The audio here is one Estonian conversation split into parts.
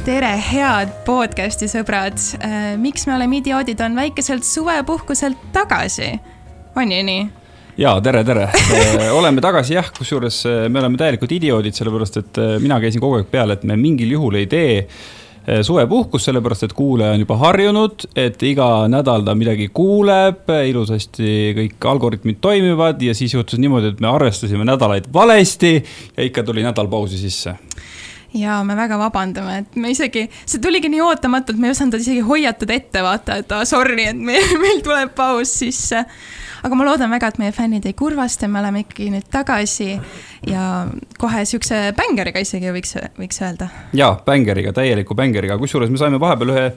tere, head podcasti sõbrad. miks me oleme idioodid, on väikeselt suvepuhkuselt tagasi. on ju nii? ja tere, tere oleme tagasi jah, kusjuures me oleme täielikud idioodid, sellepärast et mina käisin kogu aeg peale, et me mingil juhul ei tee suvepuhkust, sellepärast et kuulaja on juba harjunud, et iga nädal ta midagi kuuleb, ilusasti kõik algoritmid toimivad ja siis juhtus niimoodi, et me arvestasime nädalaid valesti ja ikka tuli nädal pausi sisse ja me väga vabandame, et me isegi, see tuligi nii ootamatult, me ei osanud isegi hoiatada ette, vaata, et aa, sorry, et meil, meil tuleb paus sisse. aga ma loodan väga, et meie fännid ei kurvasta, me oleme ikkagi nüüd tagasi ja kohe siukse bängeriga isegi võiks, võiks öelda. ja, bängeriga, täieliku bängeriga, kusjuures me saime vahepeal ühe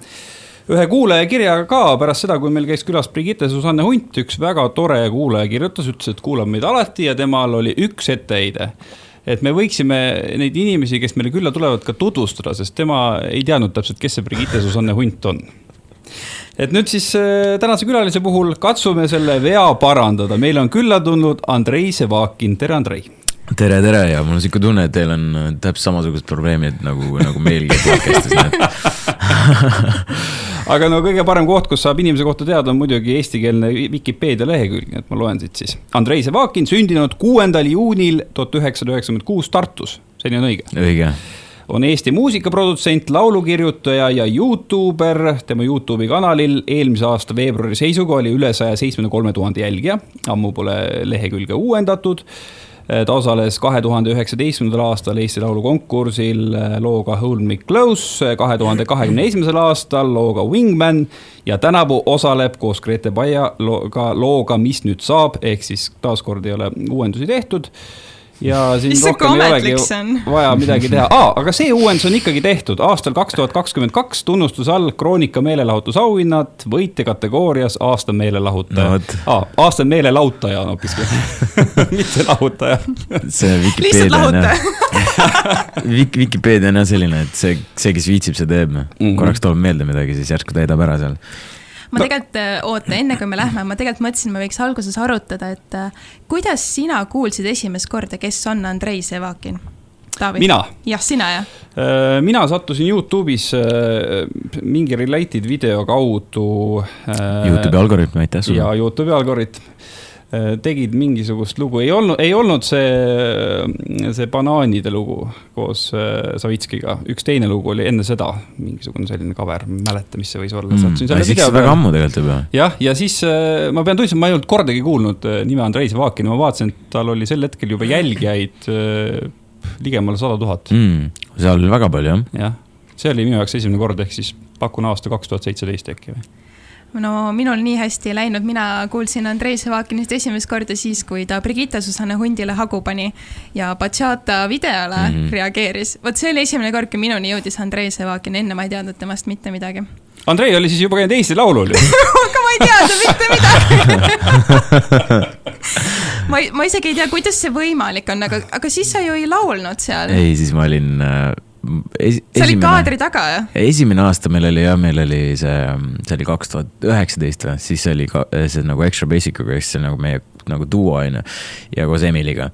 ühe kuulaja kirjaga ka pärast seda, kui meil käis külas Brigitte Susanne Hunt, üks väga tore kuulaja kirjutas, ütles, et kuulab meid alati ja temal oli üks etteheide et me võiksime neid inimesi, kes meile külla tulevad, ka tutvustada, sest tema ei teadnud täpselt, kes see Brigitte Susanne Hunt on. Et nüüd siis äh, tänase külalise puhul katsume selle vea parandada, meile on külla tulnud Andrei Sevakin, tere Andrei. Tere, tere ja mul on sihuke tunne, et teil on äh, täpselt samasugused probleemid nagu, nagu meilgi podcast'is, aga no kõige parem koht, kus saab inimese kohta teada, on muidugi eestikeelne Vikipeedia lehekülg, nii et ma loen siit siis. Andrei Sevakin sündinud kuuendal juunil tuhat üheksasada üheksakümmend kuus Tartus, see on õige? õige on Eesti muusikaprodutsent, laulukirjutaja ja Youtuber. tema Youtube'i kanalil eelmise aasta veebruari seisuga oli üle saja seitsmekümne kolme tuhande jälgija, ammu pole lehekülge uuendatud ta osales kahe tuhande üheksateistkümnendal aastal Eesti Laulu konkursil eh, looga Hold Me Close, eh, kahe tuhande kahekümne esimesel aastal looga Wingman ja tänavu osaleb koos Grete Baiaga looga Mis nüüd saab, ehk siis taaskord ei ole uuendusi tehtud ja siin Mis rohkem ei olegi vaja midagi teha ah,, aga see uuendus on ikkagi tehtud aastal kaks tuhat kakskümmend kaks tunnustuse all Kroonika meelelahutusauhinnad võitja kategoorias aasta meelelahutaja no,. Ah, aasta meelelahutaja on hoopiski mitte lahutaja. see Vikipeedia on jah Vik-, Vikipeedia on jah selline, et see, see, kes viitsib, see teeb mm. -hmm. korraks tuleb meelde midagi, siis järsku täidab ära seal ma no. tegelikult, äh, oota, enne kui me lähme, ma tegelikult mõtlesin, me võiks alguses arutada, et äh, kuidas sina kuulsid esimest korda, kes on Andrei Sevakin? mina? jah, sina jah. Äh, mina sattusin Youtube'is mingi related video kaudu. Youtube'i algoritm, aitäh sulle. ja Youtube'i algoritm tegid mingisugust lugu, ei olnud, ei olnud see, see banaanide lugu koos äh, Savitskiga, üks teine lugu oli enne seda, mingisugune selline cover, ma ei mäleta, mis see võis olla. Mm.. väga ammu tegelikult juba. jah, ja siis äh, ma pean tunnistama, ma ei olnud kordagi kuulnud nime Andrei Zavakin, ma vaatasin, et tal oli sel hetkel juba jälgijaid ligemale sada tuhat. Mm,. seal oli väga palju, jah. jah, see oli minu jaoks esimene kord, ehk siis pakun aasta kaks tuhat seitseteist äkki või no minul nii hästi ei läinud, mina kuulsin Andrei Sevakinist esimest korda siis, kui ta Brigitte Susanne Hundile hagu pani ja Bachata videole mm -hmm. reageeris. vot see oli esimene kord, kui minuni jõudis Andrei Sevakin, enne ma ei teadnud temast mitte midagi. Andrei oli siis juba käinud Eesti Laulul ju aga ma ei teadnud mitte midagi ma, ma isegi ei tea, kuidas see võimalik on, aga, aga siis sa ju ei laulnud seal. ei, siis ma olin äh es, sa olid kaadri taga, jah? esimene aasta meil oli jah, meil oli see, see oli kaks tuhat üheksateist või, siis oli ka see nagu Extra Basic uga, kes see nagu meie nagu duo on ju. ja koos Emiliga.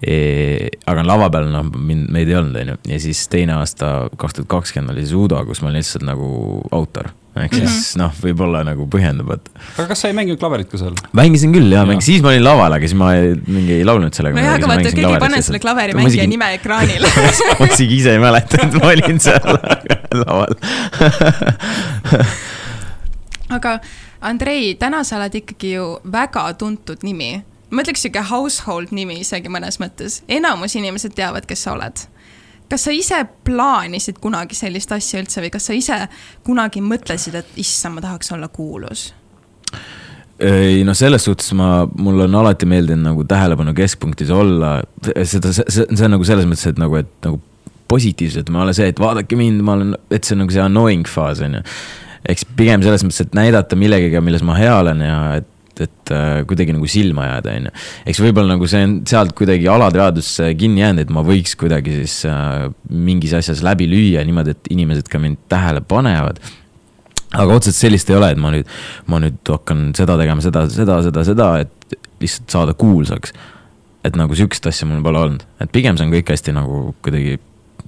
Aga lava peal noh, mind, meid ei olnud, on ju, ja siis teine aasta, kaks tuhat kakskümmend oli siis Udo, kus ma olin lihtsalt nagu autor ehk siis mm -hmm. noh, võib-olla nagu põhjendab, et. aga kas sa ei mänginud klaverit ka seal? mängisin küll ja, ja., siis ma olin laval, aga siis ma ei, mingi ei laulnud sellega. nojah, aga vaata, keegi ei pane selle klaverimängija isegi... nime ekraanile ma isegi ise ei mäleta, et ma olin seal laval aga Andrei, täna sa oled ikkagi ju väga tuntud nimi. Ma ütleks sihuke household nimi isegi mõnes mõttes, enamus inimesed teavad, kes sa oled kas sa ise plaanisid kunagi sellist asja üldse või kas sa ise kunagi mõtlesid, et issand, ma tahaks olla kuulus? ei no selles suhtes ma, mul on alati meeldinud nagu tähelepanu keskpunktis olla, seda, see, see on nagu selles mõttes, et nagu, et nagu positiivselt, ma olen see, et vaadake mind, ma olen, et see on nagu see annoying faas on ju. eks pigem selles mõttes, et näidata millegagi, milles ma hea olen ja et et äh, kuidagi nagu silma jääda, on ju. eks võib-olla nagu see on sealt kuidagi alateadvusse kinni jäänud, et ma võiks kuidagi siis äh, mingis asjas läbi lüüa niimoodi, et inimesed ka mind tähele panevad aga otseselt sellist ei ole, et ma nüüd, ma nüüd hakkan seda tegema, seda, seda, seda, seda, et lihtsalt saada kuulsaks. et nagu sihukest asja mul pole olnud, et pigem see on kõik hästi nagu kuidagi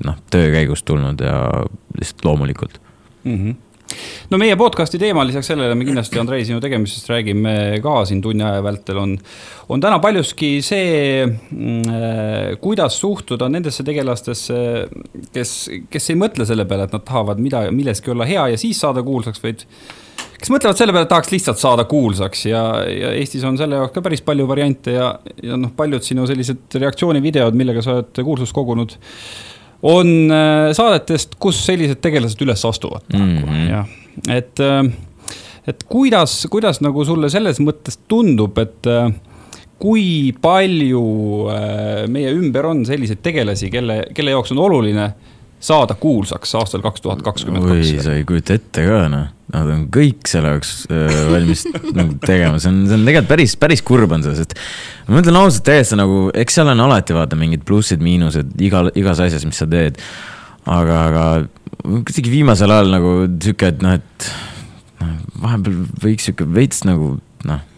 noh, töö käigus tulnud ja lihtsalt loomulikult mm. -hmm no meie podcast'i teema lisaks sellele me kindlasti, Andrei, sinu tegemistest räägime ka siin tunni aja vältel. On, on täna paljuski see, mm, kuidas suhtuda nendesse tegelastesse, kes, kes ei mõtle selle peale, et nad tahavad mida, milleski olla hea ja siis saada kuulsaks, vaid kes mõtlevad selle peale, et tahaks lihtsalt saada kuulsaks. Ja, ja Eestis on selle jaoks ka päris palju variante ja, ja noh, paljud sinu sellised reaktsioonivideod, millega sa oled kuulsust kogunud, on äh, saadetest, kus sellised tegelased üles astuvad mm. -hmm. jah, et, äh, et kuidas, kuidas nagu sulle selles mõttes tundub, et äh, kui palju meie ümber on selliseid tegelasi, kelle, kelle jaoks on oluline saada kuulsaks aastal kaks tuhat kakskümmend kaks. oi, sa ei kujuta ette ka noh, nad on kõik selle jaoks äh, valmis nagu tegema, see on, see on tegelikult päris, päris kurb on see, sest. ma ütlen ausalt täiesti nagu, eks seal on alati vaata mingid plussid-miinused igal, igas asjas, mis sa teed. aga, aga kuidagi viimasel ajal nagu sihuke, et noh, et noh, vahepeal võiks sihuke veits nagu noh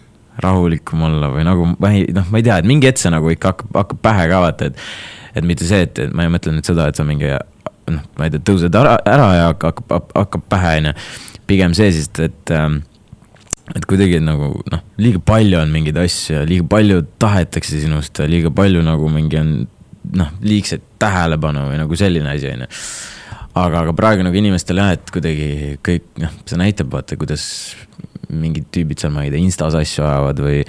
rahulikum olla või nagu ma ei, noh, ma ei tea, et mingi hetk see nagu ikka hakkab, hakkab pähe ka vaata, et. et mitte see, et, et ma ei mõtle nüüd seda, et sa mingi noh, ma ei tea, tõused ära, ära ja hakkab, hakkab, hakkab pähe, on ju. pigem see siis, et, ähm, et kuidagi nagu noh, liiga palju on mingeid asju ja liiga palju tahetakse sinust ja liiga palju nagu mingi on noh, liigset tähelepanu või nagu selline asi, on ju aga, aga praegu nagu inimestel jah, et kuidagi kõik noh, see näitab vaata, kuidas mingid tüübid seal, ma ei tea, Instas asju ajavad või.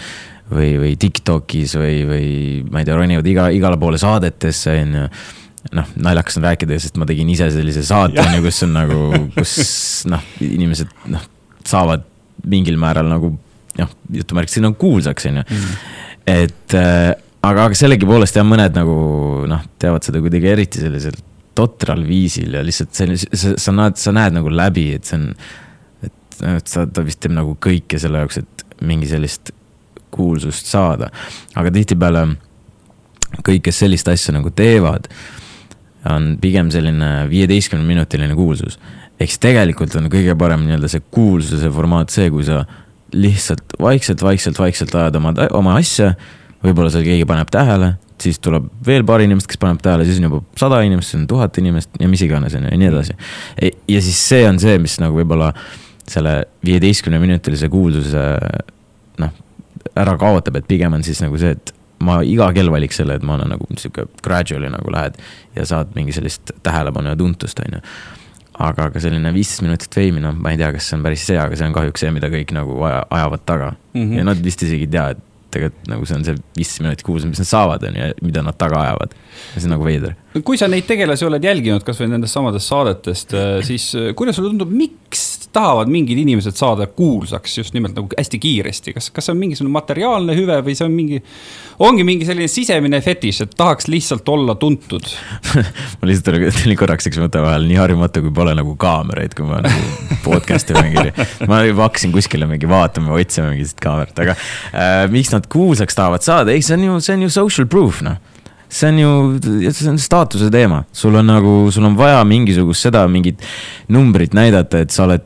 või, või Tiktokis või, või ma ei tea, ronivad iga, igale poole saadetesse, on ju noh, naljakas on rääkida, sest ma tegin ise sellise saate, on ju, kus on nagu, kus noh, inimesed noh, saavad mingil määral nagu noh, jutumärkides nagu kuulsaks, on ju. Mm. et äh, aga, aga sellegipoolest jah, mõned nagu noh, teevad seda kuidagi eriti sellisel totral viisil ja lihtsalt see, sa, sa näed, sa näed nagu läbi, et see on. et, et sa, ta vist teeb nagu kõike selle jaoks, et mingi sellist kuulsust saada. aga tihtipeale kõik, kes sellist asja nagu teevad on pigem selline viieteistkümne minutiline kuulsus. ehk siis tegelikult on kõige parem nii-öelda see kuulsuse formaat see, kui sa lihtsalt vaikselt, vaikselt, vaikselt ajad oma, oma asja. võib-olla seal keegi paneb tähele, siis tuleb veel paar inimest, kes paneb tähele, siis on juba sada inimest, siis on tuhat inimest ja mis iganes, on ju, ja nii edasi. E, ja siis see on see, mis nagu võib-olla selle viieteistkümne minutilise kuulsuse noh, ära kaotab, et pigem on siis nagu see, et ma iga kell valiks selle, et ma olen nagu sihuke gradually nagu lähed ja saad mingi sellist tähelepanu ja tuntust, on ju. aga, aga selline viisteist minutit veimi, noh, ma ei tea, kas see on päris see, aga see on kahjuks see, mida kõik nagu ajavad taga mm. -hmm. ja nad vist isegi ei tea, et tegelikult nagu see on see viisteist minutit kuus, mis nad saavad, on ju, mida nad taga ajavad. ja see on nagu veider. Kui sa neid tegelasi oled jälginud kasvõi nendest samadest saadetest, äh, siis äh, kuidas sulle tundub, miks tahavad mingid inimesed saada kuulsaks just nimelt nagu hästi kiiresti, kas, kas see on mingisugune materiaalne hüve või see on mingi, ongi mingi selline sisemine fetiš, et tahaks lihtsalt olla tuntud? Mul lihtsalt oli, tuli korraks üks mõte vahel, nii harjumatu, kui pole nagu kaameraid, kui ma nagu podcast'i mängin. ma juba hakkasin kuskile mingi vaatama, otsima mingit kaamerat, aga äh, miks nad kuulsaks tahavad saada, ei, see on ju, see on ju social proof, noh see on ju, see on staatuse teema, sul on nagu, sul on vaja mingisugust seda, mingit numbrit näidata, et sa oled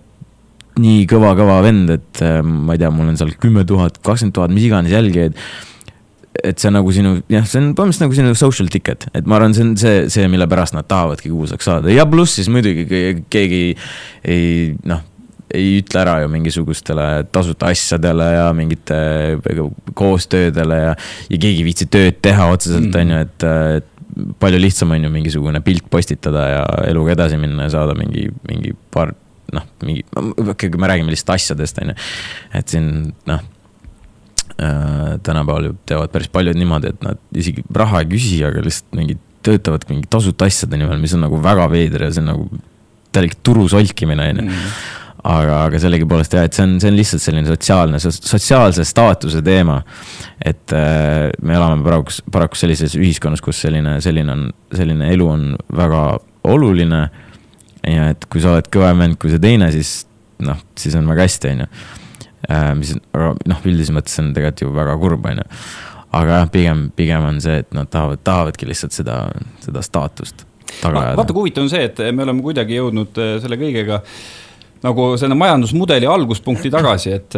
nii kõva-kõva vend, et äh, ma ei tea, mul on seal kümme tuhat, kakskümmend tuhat, mis iganes jälgijaid. et see on nagu sinu, jah, see on põhimõtteliselt nagu sinu social ticket, et ma arvan, see on see, see, mille pärast nad tahavadki kuulsaks saada ja pluss siis muidugi keegi ei noh ei ütle ära ju mingisugustele tasuta asjadele ja mingite koostöödele ja, ja keegi ei viitsi tööd teha otseselt, mm. on ju, et, et palju lihtsam on ju mingisugune pilt postitada ja eluga edasi minna ja saada mingi, mingi paar noh, mingi, ikkagi me räägime lihtsalt asjadest, on ju. et siin noh äh,, tänapäeval ju teevad päris paljud niimoodi, et nad isegi raha ei küsi, aga lihtsalt mingid töötavad mingi tasuta asjade nimel, mis on nagu väga veider ja see on nagu täielik turu solkimine, on ju mm. Aga, aga sellegipoolest jah, et see on, see on lihtsalt selline sotsiaalne, sotsiaalse staatuse teema. et äh, me elame paraku, paraku sellises ühiskonnas, kus selline, selline on, selline elu on väga oluline ja et kui sa oled kõvem vend kui see teine, siis noh, siis on väga hästi, on ju. Äh, mis, aga noh, üldises mõttes on tegelikult ju väga kurb, on ju. aga jah, pigem, pigem on see, et nad tahavad, tahavadki lihtsalt seda, seda staatust taga ajada. vaata, kui huvitav on see, et me oleme kuidagi jõudnud äh, selle kõigega nagu selle majandusmudeli alguspunkti tagasi, et,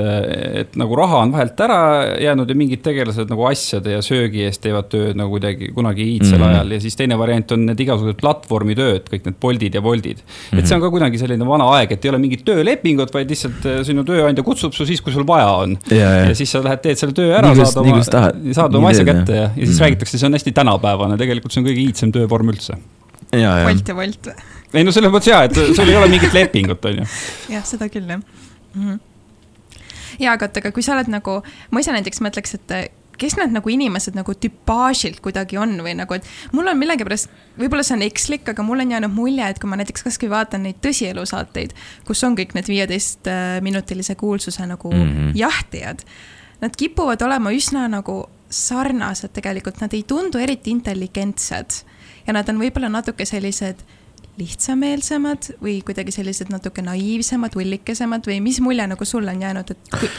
et nagu raha on vahelt ära jäänud ja mingid tegelased nagu asjade ja söögi eest teevad tööd nagu kuidagi kunagi iidsel mm -hmm. ajal ja siis teine variant on need igasugused platvormitööd, kõik need Boltid ja Woltid mm. -hmm. et see on ka kuidagi selline vana aeg, et ei ole mingit töölepingut, vaid lihtsalt äh, sinu tööandja kutsub su siis, kui sul vaja on. Ja, ja siis sa lähed, teed selle töö ära, saad oma, saad oma asja kätte ja, ja siis mm -hmm. räägitakse, see on hästi tänapäevane, tegelikult see on kõige iidsem töövorm üldse. Bolt ja Wolt või? Ei no selles mõttes jaa, et sul ei ole mingit lepingut, on ju. jah, seda küll, jah mm -hmm. ja, aga oota, aga kui sa oled nagu, ma ise näiteks mõtleks, et kes need nagu inimesed nagu tüpaažilt kuidagi on või nagu, et mul on millegipärast, võib-olla see on ekslik, aga mul on jäänud mulje, et kui ma näiteks kasvõi vaatan neid tõsielusaateid, kus on kõik need viieteistminutilise kuulsuse nagu mm -hmm. jahtijad, nad kipuvad olema üsna nagu sarnased tegelikult, nad ei tundu eriti intelligentsed ja nad on võib-olla natuke sellised lihtsameelsemad või kuidagi sellised natuke naiivsemad, vullikesemad või mis mulje nagu sulle on jäänud, et kui,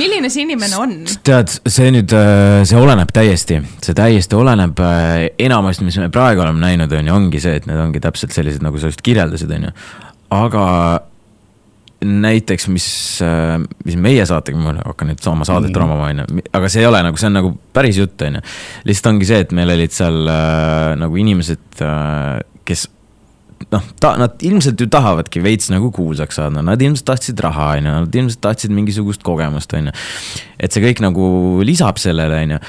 milline see inimene on? tead, see nüüd, äh, see oleneb täiesti, see täiesti oleneb, äh, enamasti, mis me praegu oleme näinud, on ju, ongi see, et need ongi täpselt sellised, nagu sa just kirjeldasid, on ju. aga näiteks, mis, äh, mis meie saatega, ma hakkan nüüd oma saadet mm. ramama, on ju, aga see ei ole nagu, see on nagu päris jutt, on ju. lihtsalt ongi see, et meil olid seal äh, nagu inimesed äh,, kes noh, ta, nad ilmselt ju tahavadki veits nagu kuulsaks saada, nad ilmselt tahtsid raha, on ju, nad ilmselt tahtsid mingisugust kogemust, on ju. et see kõik nagu lisab sellele, on ju.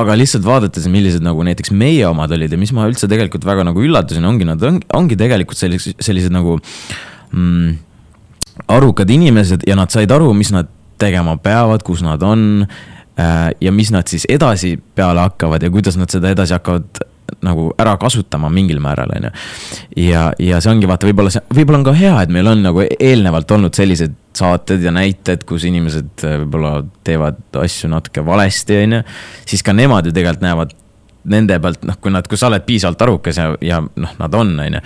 aga lihtsalt vaadates, millised nagu näiteks meie omad olid ja mis ma üldse tegelikult väga nagu üllatusin, ongi nad on, ongi tegelikult sellised, sellised nagu mm, arukad inimesed ja nad said aru, mis nad tegema peavad, kus nad on äh, ja mis nad siis edasi peale hakkavad ja kuidas nad seda edasi hakkavad nagu ära kasutama mingil määral, on ju. ja, ja see ongi vaata, võib-olla see, võib-olla on ka hea, et meil on nagu eelnevalt olnud sellised saated ja näited, kus inimesed äh, võib-olla teevad asju natuke valesti, on ju. siis ka nemad ju tegelikult näevad nende pealt, noh, kui nad, kui sa oled piisavalt arukas ja, ja noh, nad on, on ju.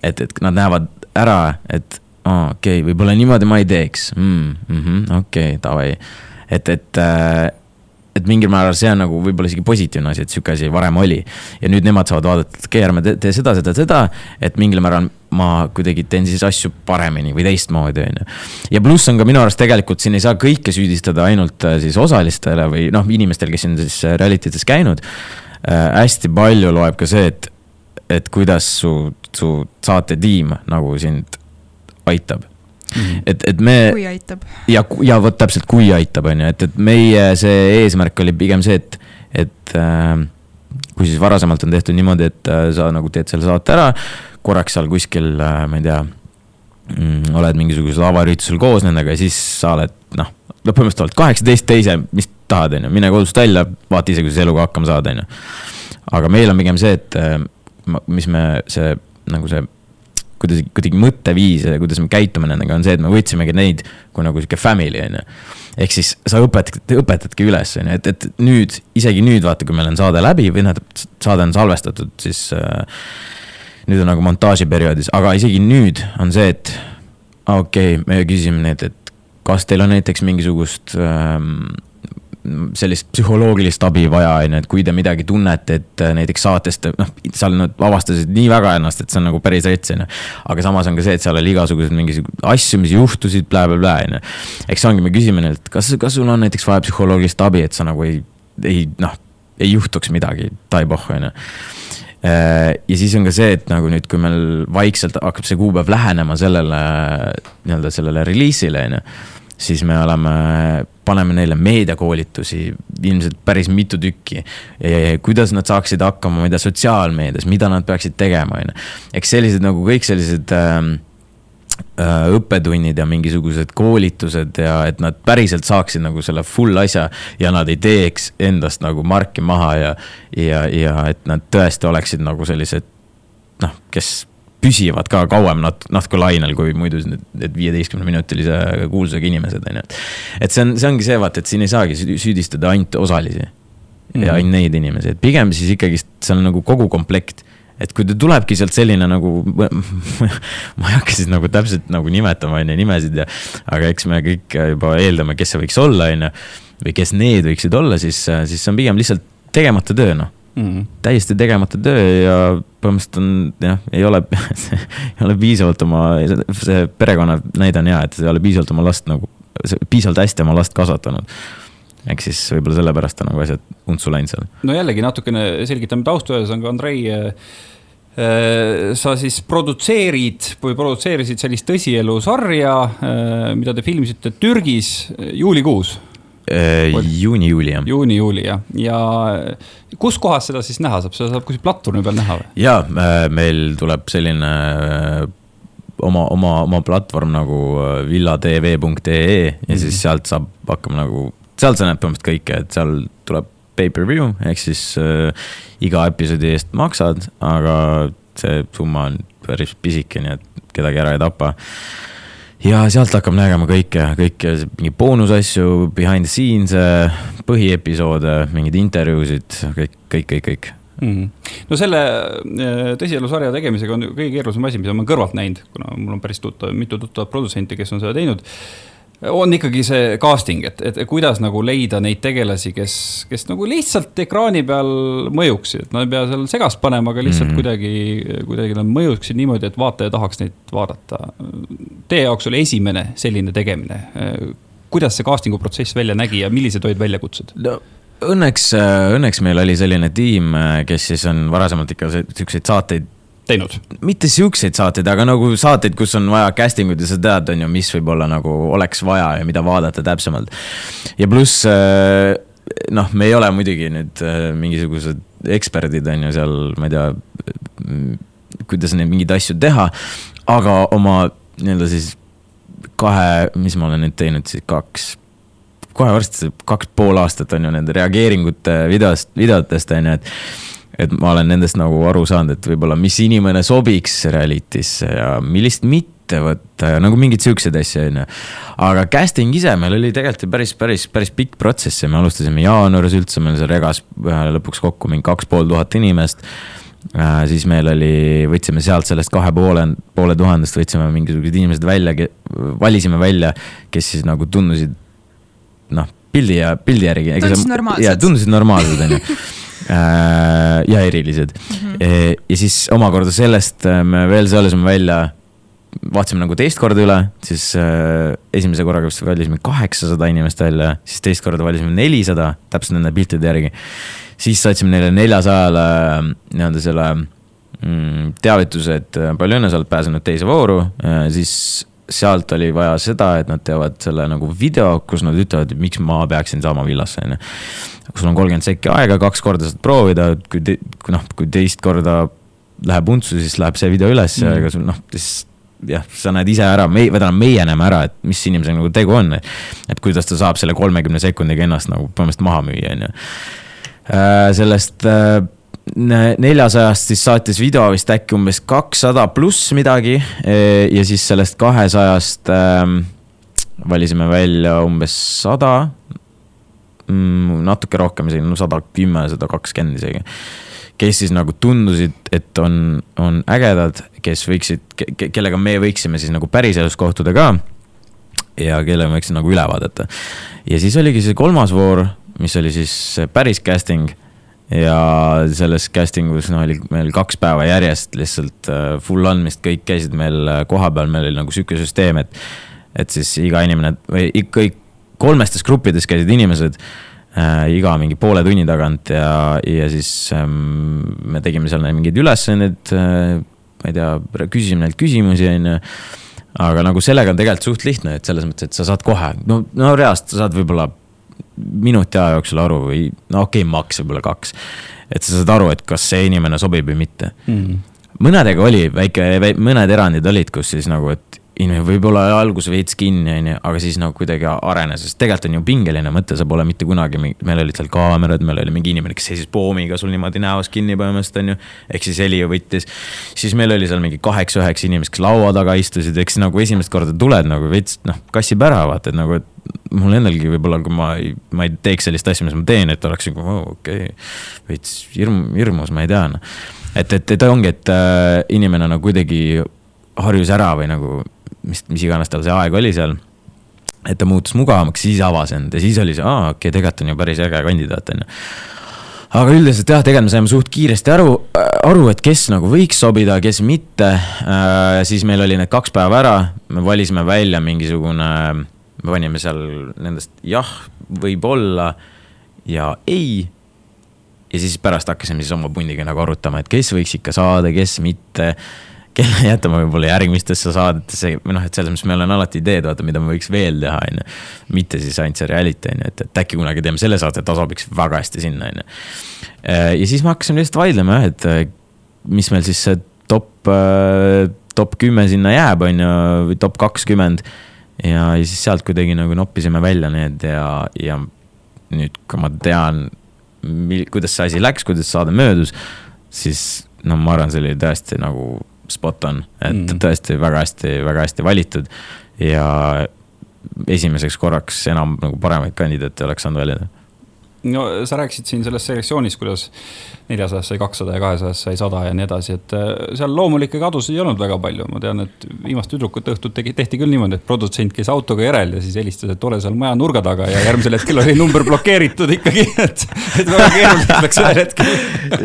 et, et nad näevad ära, et aa, okei okay,, võib-olla niimoodi ma ei teeks mm,. Mm okei okay,, davai. et, et äh, et mingil määral see on nagu võib-olla isegi positiivne asi, et sihuke asi varem oli. ja nüüd nemad saavad vaadata, et okei ärme tee, tee seda, seda, seda, et mingil määral ma kuidagi teen siis asju paremini või teistmoodi, on ju. ja pluss on ka minu arust tegelikult siin ei saa kõike süüdistada ainult äh, siis osalistele või noh, inimestel, kes on siis äh, reality des käinud äh,. hästi palju loeb ka see, et, et kuidas su, su saatetiim nagu sind aitab. Et, et me. kui aitab. ja, ja vot täpselt, kui aitab, on ju, et, et meie see eesmärk oli pigem see, et, et äh, kui siis varasemalt on tehtud niimoodi, et äh, sa nagu teed selle saate ära, korraks seal kuskil äh,, ma ei tea mm,, oled mingisugusel avaüritusel koos nendega ja siis sa oled noh, no põhimõtteliselt oled kaheksateist teise, mis tahad, on ju, mine kodust välja, vaata ise, kuidas eluga hakkama saad, on ju. aga meil on pigem see, et äh, mis me, see nagu see kuidagi, kuidagi mõtteviis ja kuidas me käitume nendega, on see, et me võtsimegi neid kui nagu sihuke family, on ju. ehk siis sa õpetad, õpetadki üles, on ju, et, et nüüd, isegi nüüd vaata, kui meil on saade läbi või noh, saade on salvestatud, siis äh, nüüd on nagu montaažiperioodis, aga isegi nüüd on see, et okei okay,, me küsisime neid, et kas teil on näiteks mingisugust ähm, sellist psühholoogilist abi vaja, on ju, et kui te midagi tunnete, et äh, näiteks saatest, noh, seal nad avastasid nii väga ennast, et see on nagu päris rets, on ju. aga samas on ka see, et seal oli igasuguseid mingisuguseid asju, mis juhtusid bla, blablabla, on ju. eks ongi, me küsime neilt, kas, kas sul on näiteks vaja psühholoogilist abi, et sa nagu ei, ei noh, ei juhtuks midagi, taiboh, on ju äh, ja siis on ka see, et nagu nüüd, kui meil vaikselt hakkab see kuupäev lähenema sellele nii-öelda sellele reliisile, on ju siis me oleme, paneme neile meediakoolitusi ilmselt päris mitu tükki. kuidas nad saaksid hakkama, ma ei tea, sotsiaalmeedias, mida nad peaksid tegema, on ju. eks sellised nagu kõik sellised ähm, äh, õppetunnid ja mingisugused koolitused ja et nad päriselt saaksid nagu selle full asja ja nad ei teeks endast nagu marki maha ja, ja, ja et nad tõesti oleksid nagu sellised noh, kes püsivad ka kauem nat-, natuke lainel, kui muidu need, need viieteistkümneminutilise kuulsusega inimesed, on ju. et see on, see ongi see, vaata, et siin ei saagi süüdistada ainult osalisi mm ja ainult neid inimesi, et pigem siis ikkagist see on nagu kogu komplekt et kui ta tulebki sealt selline nagu, ma ei hakka siis nagu täpselt nagu nimetama, on ju, nimesid ja, aga eks me kõik juba eeldame, kes see võiks olla, on ju. või kes need võiksid olla, siis, siis see on pigem lihtsalt tegemata töö, noh mm täiesti tegemata töö ja põhimõtteliselt on jah, ei ole ei ole piisavalt oma, see perekonna näide on hea, et ei ole piisavalt oma last nagu, piisavalt hästi oma last kasvatanud ehk siis võib-olla sellepärast on nagu asjad untsu läinud seal. no jällegi natukene selgitame tausta, ühesõnaga Andrei Äh, sa siis produtseerid või produtseerisid sellist tõsielusarja, äh, mida te filmisite Türgis äh, juulikuus. Juuni-juuli jah. juuni-juuli jah, ja kus kohas seda siis näha saab, seda saab kuskil platvormi peal näha või? ja meil tuleb selline oma, oma, oma platvorm nagu villatv.ee ja mm -hmm. siis sealt saab hakkama nagu, sealt sa näed põhimõtteliselt kõike, et seal tuleb pay-per-view ehk siis äh, iga episoodi eest maksad, aga see summa on päris pisike, nii et kedagi ära ei tapa. Ja sealt hakkab nägema kõike, kõike, mingeid boonusasju, behind the scenes, põhiepisoode, mingeid intervjuusid, kõik, kõik, kõik, kõik mm. -hmm. no selle äh, tõsielusarja tegemisega on kõige keerulisem asi, mida ma olen kõrvalt näinud, kuna mul on päris tuttav, mitu tuttavat produtsenti, kes on seda teinud on ikkagi see casting, et, et kuidas nagu leida neid tegelasi, kes, kes nagu lihtsalt ekraani peal mõjuksid, et nad ei pea seal segast panema, aga lihtsalt mm -hmm. kuidagi, kuidagi nad mõjuksid niimoodi, et vaataja tahaks neid vaadata. Teie jaoks oli esimene selline tegemine. kuidas see casting'u protsess välja nägi ja millised olid väljakutsed no.? Õnneks, õnneks meil oli selline tiim, kes siis on varasemalt ikka siukseid saateid teinud? mitte siukseid saateid, aga nagu saateid, kus on vaja casting ut ja sa tead, on ju, mis võib-olla nagu oleks vaja ja mida vaadata täpsemalt. ja pluss äh, noh, me ei ole muidugi nüüd äh, mingisugused eksperdid, on ju, seal, ma ei tea, kuidas neid mingeid asju teha, aga oma nii-öelda siis kahe, mis ma olen nüüd teinud siis kaks, kohe varsti kaks pool aastat on ju nende reageeringute videost, videotest on ju, et et ma olen nendest nagu aru saanud, et võib-olla mis inimene sobiks reality'sse ja millist mitte võtta ja nagu mingeid siukseid asju, on ju. aga casting ise meil oli tegelikult päris, päris, päris pikk protsess ja me alustasime jaanuaris üldse, meil seal regas lõpuks kokku mingi kaks pool tuhat inimest äh,. siis meil oli, võtsime sealt sellest kahe poole, poole tuhandest võtsime mingisugused inimesed välja, valisime välja, kes siis nagu tundusid noh, pildi ja pildi järgi. tundusid normaalsed. tundusid normaalsed, on ju Äh, ja erilised mm. -hmm. ja siis omakorda sellest äh, me veel saalisime välja, vaatasime nagu teist korda üle, siis äh, esimese korraga vist valisime kaheksasada inimest välja, siis teist korda valisime nelisada, täpselt nende piltide järgi. siis saatsime neile neljasajale nii-öelda selle mm, teavituse, et palju õnne, sa oled pääsenud teise vooru, siis sealt oli vaja seda, et nad teevad selle nagu video, kus nad ütlevad, miks ma peaksin saama villasse, on ju sul on kolmkümmend sekki aega, kaks korda saad proovida, kui te, kui noh, kui teist korda läheb untsu, siis läheb see video üles mm. ja ega sul noh, siis jah, sa näed ise ära, me, tähendab, meie näeme ära, et mis inimesega nagu tegu on. et kuidas ta saab selle kolmekümne sekundiga ennast nagu põhimõtteliselt maha müüa, on ju. Äh, sellest äh, neljasajast siis saatis video vist äkki umbes kakssada pluss midagi ja siis sellest kahesajast ähm, valisime välja umbes sada mm, natuke rohkem isegi, no sada kümme, sada kakskümmend isegi. kes siis nagu tundusid, et on, on ägedad, kes võiksid ke,, kellega me võiksime siis nagu päriselus kohtuda ka. ja kelle me võiksime nagu üle vaadata. ja siis oligi see kolmas voor, mis oli siis päris casting ja selles casting us no oli meil kaks päeva järjest lihtsalt uh, full andmist, kõik käisid meil uh, kohapeal, meil oli nagu sihuke süsteem, et. et siis iga inimene või kõik kolmestes gruppides käisid inimesed äh, iga mingi poole tunni tagant ja, ja siis ähm, me tegime seal mingeid ülesandeid äh,. ma ei tea, küsisime neilt küsimusi, on ju. aga nagu sellega on tegelikult suht lihtne, et selles mõttes, et sa saad kohe, no, no reaalselt sa saad võib-olla minuti aja jooksul aru või no okei okay,, maks võib-olla kaks. et sa saad aru, et kas see inimene sobib või mitte mm. -hmm mõnedega oli väike, mõned erandid olid, kus siis nagu, et inimene võib-olla algus veits kinni, on ju, aga siis nagu kuidagi arenes, sest tegelikult on ju pingeline mõte, sa pole mitte kunagi, meil olid seal kaamerad, meil oli mingi inimene, kes seisis poomiga sul niimoodi näos kinni põhimõtteliselt, on ju. ehk siis heli võttis. siis meil oli seal mingi kaheksa-üheksa inimest, kes laua taga istusid, eks nagu esimest korda tuled nagu veits noh, kassib ära vaata, et nagu, et mul endalgi võib-olla, kui ma ei, ma ei teeks sellist asja, mis ma teen, et oleks nagu oh, okei okay.. veits hirm, hirmus, ma ei tea noh. et, et, et ongi, et äh, inimene nagu kuidagi harjus ära või nagu mis, mis iganes tal see aeg oli seal. et ta muutus mugavamaks, siis avas end ja siis oli see, aa, okei okay,, tegelikult on ju päris äge kandidaat, on ju. aga üldiselt jah, tegelikult me saime suht kiiresti aru, aru, et kes nagu võiks sobida, kes mitte. siis meil oli need kaks päeva ära, me valisime välja mingisugune, me panime seal nendest jah, võib-olla ja ei. ja siis pärast hakkasime siis oma pundiga nagu arutama, et kes võiks ikka saada, kes mitte kelle jätame võib-olla järgmistesse saadetesse või noh, et selles mõttes meil on alati ideed, vaata, mida me võiks veel teha, on ju. mitte siis ainult see reality, on ju, et, et äkki kunagi teeme selle saate, ta sobiks väga hästi sinna, on ju. Äh, ja siis me hakkasime lihtsalt vaidlema jah, et äh, mis meil siis see top, äh, top kümme sinna jääb, on ju, või top kakskümmend. ja, ja siis sealt kuidagi nagu noppisime välja need ja, ja nüüd, kui ma tean, kuidas see asi läks, kuidas saade möödus, siis no ma arvan, see oli tõesti nagu spot on, et mm. tõesti väga hästi, väga hästi valitud ja esimeseks korraks enam nagu paremaid kandidaate oleks saanud valida no sa rääkisid siin selles selektsioonis, kuidas neljasajast sai kakssada ja kahesajast sai sada ja nii edasi, et äh, seal loomulikke kadusid ei olnud väga palju, ma tean, et viimast tüdrukute õhtut tegi, tehti küll niimoodi, et produtsent käis autoga järel ja siis helistas, et ole seal maja nurga taga ja järgmisel hetkel oli number blokeeritud ikkagi, et, et väga keeruliseks läks ühel hetkel.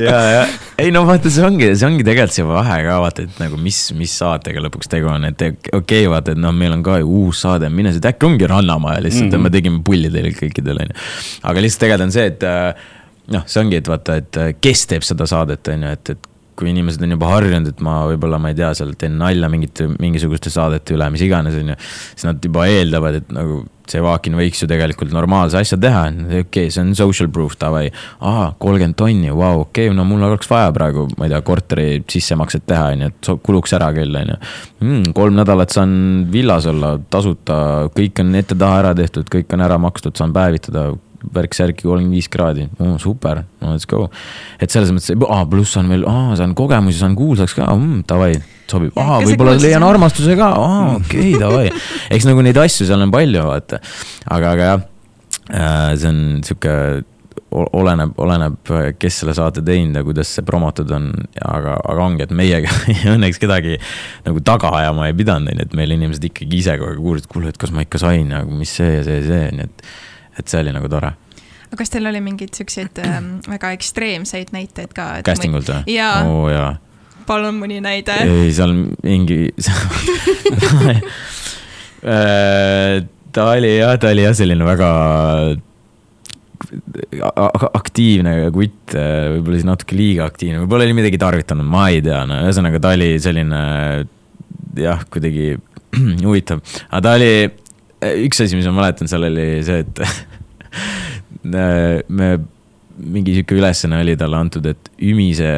ja, ja ei no vaata, see ongi, see ongi tegelikult see vahe ka vaata, et nagu mis, mis saatega lõpuks tegu on, et okei okay,, vaata, et noh, meil on ka ju uus saade, mine siit, äkki ongi Rannamaja lihtsalt mm, -hmm. me tegime pulli teile kõikidele, on ju. aga lihtsalt tegelikult on see, et äh, noh, see ongi, et vaata, et äh, kes teeb seda saadet, on ju, et, et kui inimesed on juba harjunud, et ma võib-olla, ma ei tea, seal teen nalja mingite, mingisuguste saadete üle, mis iganes, on ju. siis nad juba eeldavad, et nagu see Vakin võiks ju tegelikult normaalse asja teha, okei okay,, see on social proof, davai. aa, kolmkümmend tonni, vau, okei okay,, no mul oleks vaja praegu, ma ei tea, korteri sissemakset teha, on ju, et kuluks ära küll, on ju. Hmm, kolm nädalat saan villas olla tasuta, kõik on ette-taha ära tehtud, kõik on ära makstud, saan päevitada värk-särki kolmkümmend viis kraadi. Oh,, super, no let's go. et selles mõttes, aa, pluss on veel, aa, saan kogemusi, saan kuulsaks ka. Mm,, davai, sobib, aa, võib-olla leian armastuse ka, okei davai. eks nagu neid asju seal on palju, vaata. aga, aga jah, äh, see on sihuke oleneb, oleneb, kes selle saate teinud ja kuidas see promotud on, aga, aga ongi, et meiega õnneks kedagi nagu taga ajama ei pidanud, on ju, et meil inimesed ikkagi ise kogu aeg uurisid, kuule, et kas ma ikka sain ja mis see ja see ja see, nii et et see oli nagu tore aga kas teil oli mingeid siukseid äh, väga ekstreemseid näiteid ka? Casting ult või? jaa oh,. jaa. palun mõni näide. ei, seal mingi äh, ta oli jah, ta oli jah, selline väga aktiivne kutt, äh, võib-olla siis natuke liiga aktiivne, võib-olla oli midagi tarvitanud, ma ei tea, no ühesõnaga ta oli selline jah, kuidagi huvitav, aga ta oli üks asi, mis ma mäletan, seal oli see, et me, mingi sihuke ülesanne oli talle antud, et ümise,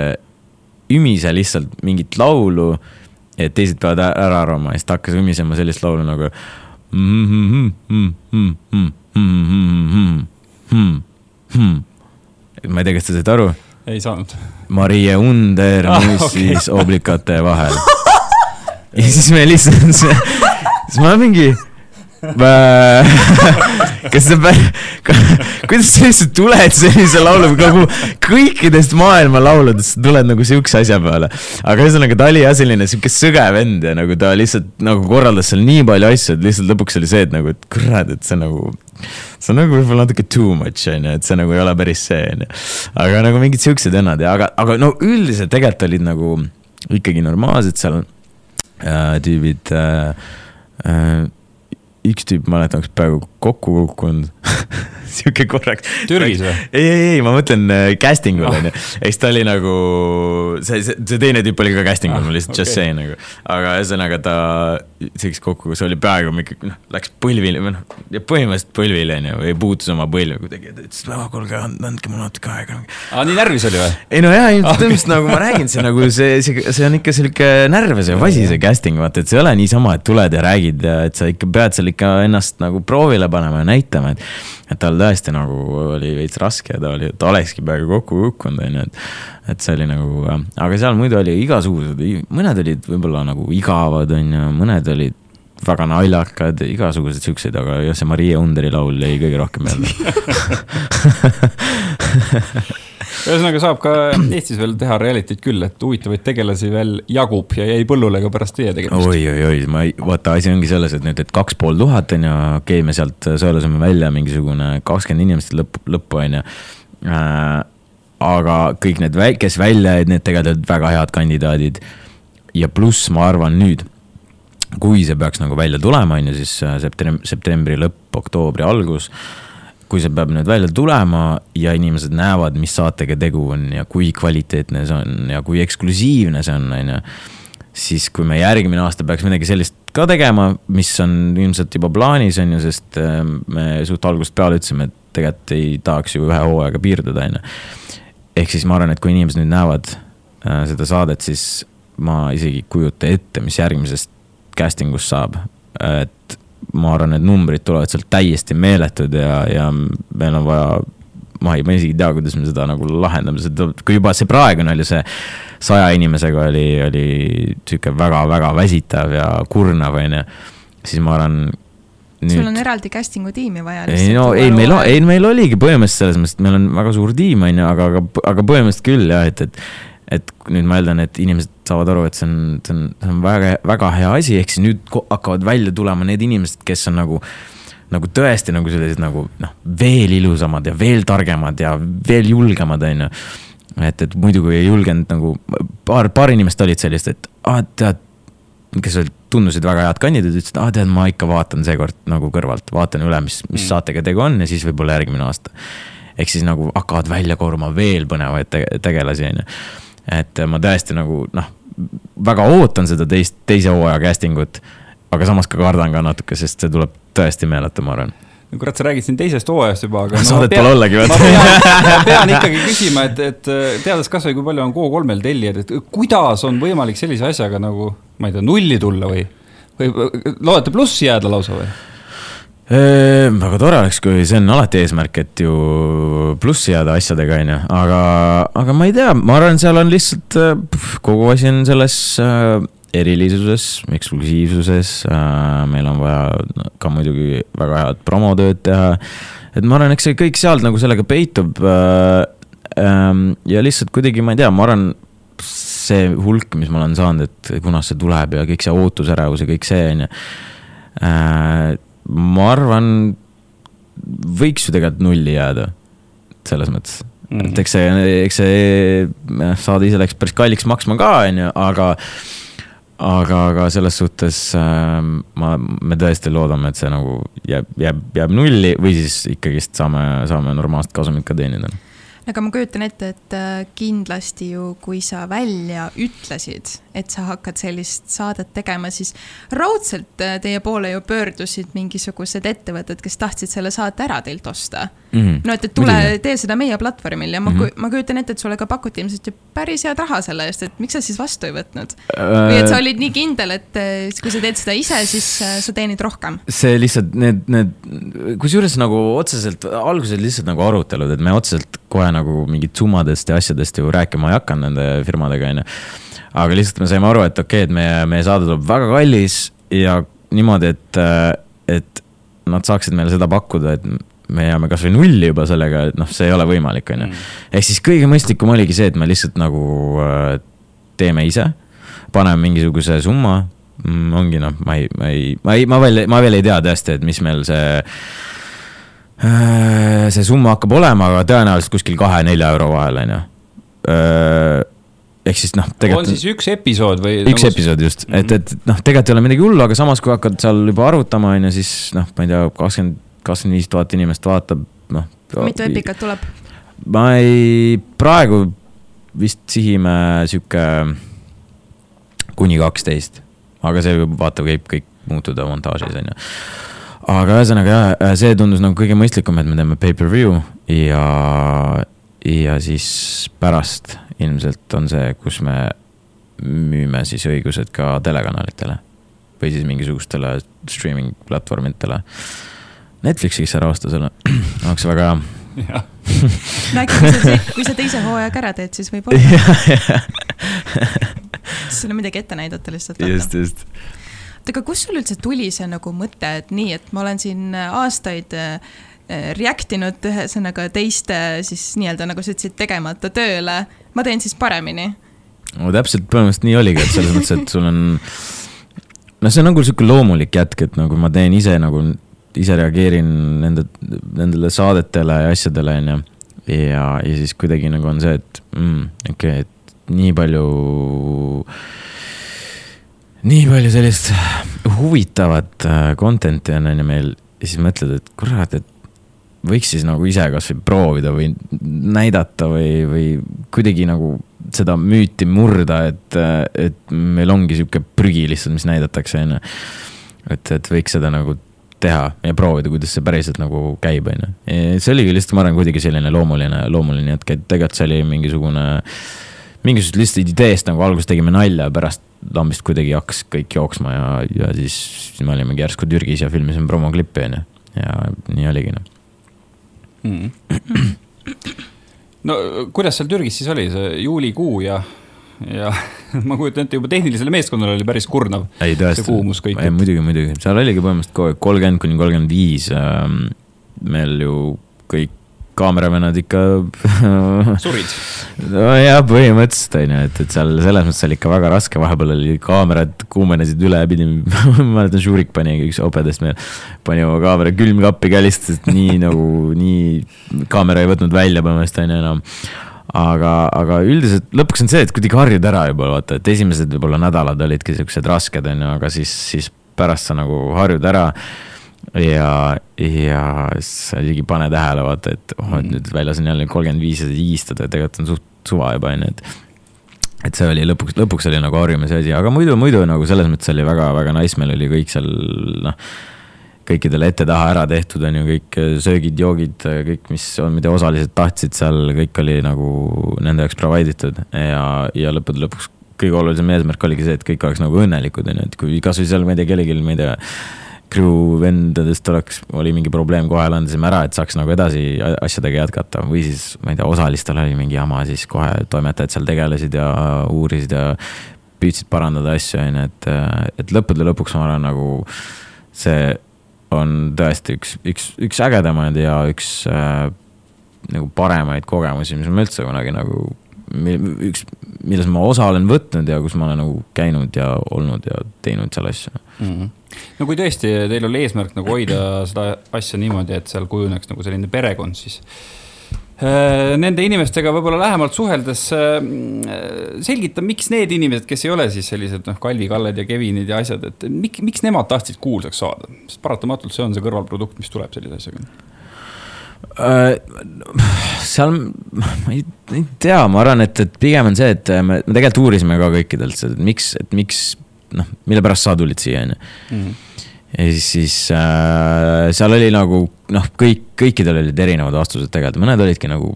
ümise lihtsalt mingit laulu. et teised peavad ära arvama ja siis ta hakkas ümisema sellist laulu nagu. ma ei tea, kas te saite aru? ei saanud. Marie Under ah, mussis okay. oblikate vahel. ja siis me lihtsalt, siis ma mingi kas sa pä-, kuidas sa lihtsalt tuled sellise lauluga nagu kõikidest maailma lauludest tuled nagu siukse asja peale. aga ühesõnaga, ta oli jah selline sihuke sõge vend ja nagu ta lihtsalt nagu korraldas seal nii palju asju, et lihtsalt lõpuks oli see, et nagu, et kurat, et see nagu. see on nagu võib-olla natuke too much on ju, et see nagu ei ole päris see on ju. aga nagu mingid siuksed vennad ja, aga, aga no üldiselt tegelikult olid nagu ikkagi normaalsed seal äh, tüübid äh, äh, üks tüüp, ma mäletan, oleks peaaegu kokku kukkunud sihuke korraks. Türgis või? ei, ei, ei, ma mõtlen äh, casting ul ah. onju, eks ta oli nagu, see, see, see teine tüüp oli ka casting ul ah,, ma lihtsalt okay. just saying nagu. aga ühesõnaga ta sõitis kokku, see oli peaaegu ikkagi noh, läks põlvili või noh, põhimõtteliselt põlvili onju, või puutus oma põlve kuidagi, ta ütles, et kuulge, andke mulle natuke aega. aa, nii närvis oli või? ei no jaa, põhimõtteliselt nagu ma räägin, see nagu see, see, see on ikka sihuke närve, see vasi, see casting, vaata, et see ei ole niisama, et tuled ja räägid ja et sa ikka pead seal ikka ennast nagu proovile panema ja näitama, et et tal tõesti nagu oli veits raske ja ta oli, ta olekski peaaegu kokku kukkunud, on ju, et. et see oli nagu, aga seal muidu oli igasugused, mõned olid võib-olla nagu igavad, on ju, mõned olid väga naljakad, igasugused siuksed, aga jah, see Marie Underi laul jäi kõige rohkem meelde ühesõnaga saab ka Eestis veel teha reality't küll, et huvitavaid tegelasi veel jagub ja jäi põllule ka pärast teie tegemist. oi, oi, oi, ma ei, vaata, asi ongi selles, et nüüd, et kaks pool tuhat on ju, okei okay,, me sealt sõelusime välja mingisugune kakskümmend inimest lõpp, lõppu on ju äh, aga kõik need, kes välja jäid, need tegelikult väga head kandidaadid. ja pluss ma arvan nüüd, kui see peaks nagu välja tulema, on ju, siis äh, septembri, septembri lõpp, oktoobri algus kui see peab nüüd välja tulema ja inimesed näevad, mis saatega tegu on ja kui kvaliteetne see on ja kui eksklusiivne see on, on ju. siis kui me järgmine aasta peaks midagi sellist ka tegema, mis on ilmselt juba plaanis, on ju, sest äh, me suht algusest peale ütlesime, et tegelikult ei tahaks ju ühe hooajaga piirduda, on ju. ehk siis ma arvan, et kui inimesed nüüd näevad äh, seda saadet, siis ma isegi ei kujuta ette, mis järgmisest casting ust saab. et ma arvan, et numbrid tulevad sealt täiesti meeletud ja, ja meil on vaja ma ei, ma isegi ei tea, kuidas me seda nagu lahendame, seda, kui juba see praegune oli see saja inimesega oli, oli sihuke väga-väga väsitav ja kurnav, on ju. siis ma arvan. sul on eraldi casting'u tiimi vaja. ei no ei, meil, ei meil oligi põhimõtteliselt selles mõttes, et meil on väga suur tiim, on ju, aga, aga, aga põhimõtteliselt küll jah, et, et et nüüd ma eeldan, et inimesed saavad aru, et see on, see on, see on väga, väga hea asi, ehk siis nüüd hakkavad välja tulema need inimesed, kes on nagu nagu tõesti nagu sellised nagu noh, veel ilusamad ja veel targemad ja veel julgemad, on ju. et, et muidu kui ei julgenud nagu paar, paar inimest olid sellist, et aa, tead, kes olid, tundusid väga head kandidaadid, ütlesid, aa tead, ma ikka vaatan seekord nagu kõrvalt, vaatan üle, mis, mis mm. saatega tegu on ja siis võib-olla järgmine aasta. ehk siis nagu hakkavad välja kooruma veel põnevaid tegelasi, on ju et ma tõesti nagu noh, väga ootan seda teist, teise hooaja casting ut. aga samas ka kardan ka natuke, sest see tuleb tõesti meeletu, ma arvan no kurat, sa räägid siin teisest hooajast juba, aga no, saadet pole ollagi, vaata. ma pean ikkagi küsima, et, et teades kasvõi kui palju on Go3-l tellijad, et kuidas on võimalik sellise asjaga nagu, ma ei tea, nulli tulla või, või loodate plussi jääda lausa või? Ehm, väga tore oleks, kui see on alati eesmärk, et ju plussi jääda asjadega, on ju, aga, aga ma ei tea, ma arvan, seal on lihtsalt, äh, kogu asi on selles äh, erilisuses, eksklusiivsuses äh,. meil on vaja ka muidugi väga head promotööd teha. et ma arvan, eks see kõik sealt nagu sellega peitub äh,. Äh, ja lihtsalt kuidagi, ma ei tea, ma arvan, see hulk, mis ma olen saanud, et kunas see tuleb ja kõik see ootusärevus ja kõik see, on ju äh, ma arvan, võiks ju tegelikult nulli jääda, selles mõttes mm. -hmm. et eks see, eks see saade ise läks päris kalliks maksma ka, on ju, aga aga, aga selles suhtes äh, ma, me tõesti loodame, et see nagu jääb, jääb, jääb nulli või siis ikkagist saame, saame normaalset kasumit ka teenida aga ma kujutan ette, et äh, kindlasti ju, kui sa välja ütlesid, et sa hakkad sellist saadet tegema, siis raudselt äh, teie poole ju pöördusid mingisugused ettevõtted, kes tahtsid selle saate ära teilt osta mm. -hmm. no et, et tule, tee seda meie platvormil ja ma mm, -hmm. ma kujutan ette, et sulle ka pakuti ilmselt ju päris head raha selle eest, et miks sa siis vastu ei võtnud äh...? või et sa olid nii kindel, et äh, kui sa teed seda ise, siis sa teenid rohkem? see lihtsalt need, need, kusjuures nagu otseselt, alguses lihtsalt nagu arutelud, et me otseselt kohe nagu mingit summadest ja asjadest ju rääkima ei hakanud nende firmadega, on ju. aga lihtsalt me saime aru, et okei okay,, et meie, meie saade tuleb väga kallis ja niimoodi, et, et nad saaksid meile seda pakkuda, et me jääme kasvõi nulli juba sellega, et noh, see ei ole võimalik, on ju. Mm. ehk siis kõige mõistlikum oligi see, et me lihtsalt nagu äh, teeme ise, paneme mingisuguse summa mm,. ongi noh, ma ei, ma ei, ma ei, ma veel, ma veel ei tea tõesti, et mis meil see Äh, see summa hakkab olema, aga tõenäoliselt kuskil kahe-nelja euro vahel, on ju. Äh, ehk siis noh, tegelikult. on siis üks episood või? üks nagu... episood just mm, -hmm. et, et noh, tegelikult ei ole midagi hullu, aga samas, kui hakkad seal juba arutama, on ju, siis noh, ma ei tea, kakskümmend, kakskümmend viis tuhat inimest vaatab, noh. mitu epikat tuleb? ma ei, praegu vist sihime sihuke kuni kaksteist, aga see vaata, võib kõik muutuda montaažis, on ju aga ühesõnaga jah, äh, see tundus nagu kõige mõistlikum, et me teeme pay-per-view ja, ja siis pärast ilmselt on see, kus me müüme siis õigused ka telekanalitele või siis mingisugustele streaming platvormidele. Netflixiks ära osta selle, oleks väga hea. no äkki, kui sa, kui sa teise hooajaga ära teed, siis võib-olla. siis sul on midagi ette näidata lihtsalt. just, just oota, aga kust sul üldse tuli see nagu mõte, et nii, et ma olen siin äh, aastaid äh, react inud ühesõnaga teiste siis nii-öelda nagu sa ütlesid, tegemata tööle, ma teen siis paremini. no täpselt põhimõtteliselt nii oligi, et selles mõttes, et sul on, noh, see on nagu sihuke loomulik jätk, et nagu ma teen ise nagu, ise reageerin nende, nendele saadetele ja asjadele, on ju. ja, ja siis kuidagi nagu on see, et mm, okei okay,, et nii palju, nii palju sellist huvitavat äh, content'i on, on ju meil ja siis mõtled, et kurat, et võiks siis nagu ise kasvõi proovida või näidata või, või kuidagi nagu seda müüti murda, et, et meil ongi sihuke prügi lihtsalt, mis näidatakse, on ju. et, et võiks seda nagu teha ja proovida, kuidas see päriselt nagu käib, on ju. see oligi lihtsalt, ma arvan, kuidagi selline loomuline, loomuline hetk, et tegelikult see oli mingisugune, mingisugusest lihtsalt ideest nagu alguses tegime nalja, pärast lambist kuidagi hakkas kõik jooksma ja, ja siis, siis me olimegi järsku Türgis ja filmisime promoklippi, on ju. ja nii oligi, noh mm.. no kuidas seal Türgis siis oli, see juulikuu ja ja ma kujutan ette, juba tehnilisele meeskonnale oli päris kurnav. ei tõesti, muidugi, muidugi, seal oligi põhimõtteliselt kogu aeg kolmkümmend kuni kolmkümmend viis. Ähm, meil ju kõik kaameravennad ikka surid? nojah, põhimõtteliselt on ju, et, et seal selles mõttes oli ikka väga raske, vahepeal oli kaamerad kuumenesid üle, pidime ma mäletan, Žurik pani, üks opedest meil, pani oma kaamera külmkappi ka lihtsalt, et nii nagu, nii, kaamera ei võtnud välja põhimõtteliselt on ju enam aga, aga üldiselt lõpuks on see, et kuidagi harjud ära juba vaata, et esimesed võib-olla nädalad olidki siuksed rasked, on ju, aga siis, siis pärast sa nagu harjud ära. ja, ja sa isegi ei pane tähele, vaata, et oh, et nüüd väljas on jälle kolmkümmend viis ja higistada, tegelikult on suht suva juba, on ju, et et see oli lõpuks, lõpuks oli nagu harjumise asi, aga muidu, muidu nagu selles mõttes oli väga-väga nice, meil oli kõik seal noh kõikidele ette-taha ära tehtud, on ju, kõik söögid, joogid, kõik, mis on, mida osalised tahtsid seal, kõik oli nagu nende jaoks provide itud ja, ja lõppude lõpuks kõige olulisem eesmärk oligi see, et kõik oleks nagu õnnelikud, on ju, et kui kasvõi seal, ma ei tea, kellelgi, ma ei tea crew vendadest oleks, oli mingi probleem, kohe lahendasime ära, et saaks nagu edasi asjadega jätkata. Või siis ma ei tea, osalistel oli mingi jama, siis kohe toimetajad seal tegelesid ja uurisid ja püüdsid parandada asju, on ju, et, et lõppude lõpuks ma arvan, nagu see on tõesti üks, üks, üks ägedamaid ja üks äh, nagu paremaid kogemusi, mis ma üldse kunagi nagu, üks, milles ma osa olen võtnud ja kus ma olen nagu käinud ja olnud ja teinud seal asju mm. -hmm. no kui tõesti teil oli eesmärk nagu hoida seda asja niimoodi, et seal kujuneks nagu selline perekond, siis Äh, nende inimestega võib-olla lähemalt suheldes äh, selgita, miks need inimesed, kes ei ole siis sellised noh, Kalvi, Kalled ja Kevinid ja asjad, et miks, miks nemad tahtsid kuulsaks saada, sest paratamatult see on see kõrvalprodukt, mis tuleb sellise asjaga. Äh, seal, ma ei, ei tea, ma arvan, et, et pigem on see, et me, me tegelikult uurisime ka kõikidelt, et miks, et miks, noh, mille pärast sa tulid siia, on ju. Ja siis, siis äh, seal oli nagu noh, kõik, kõikidel olid erinevad vastused tegelikult, mõned olidki nagu.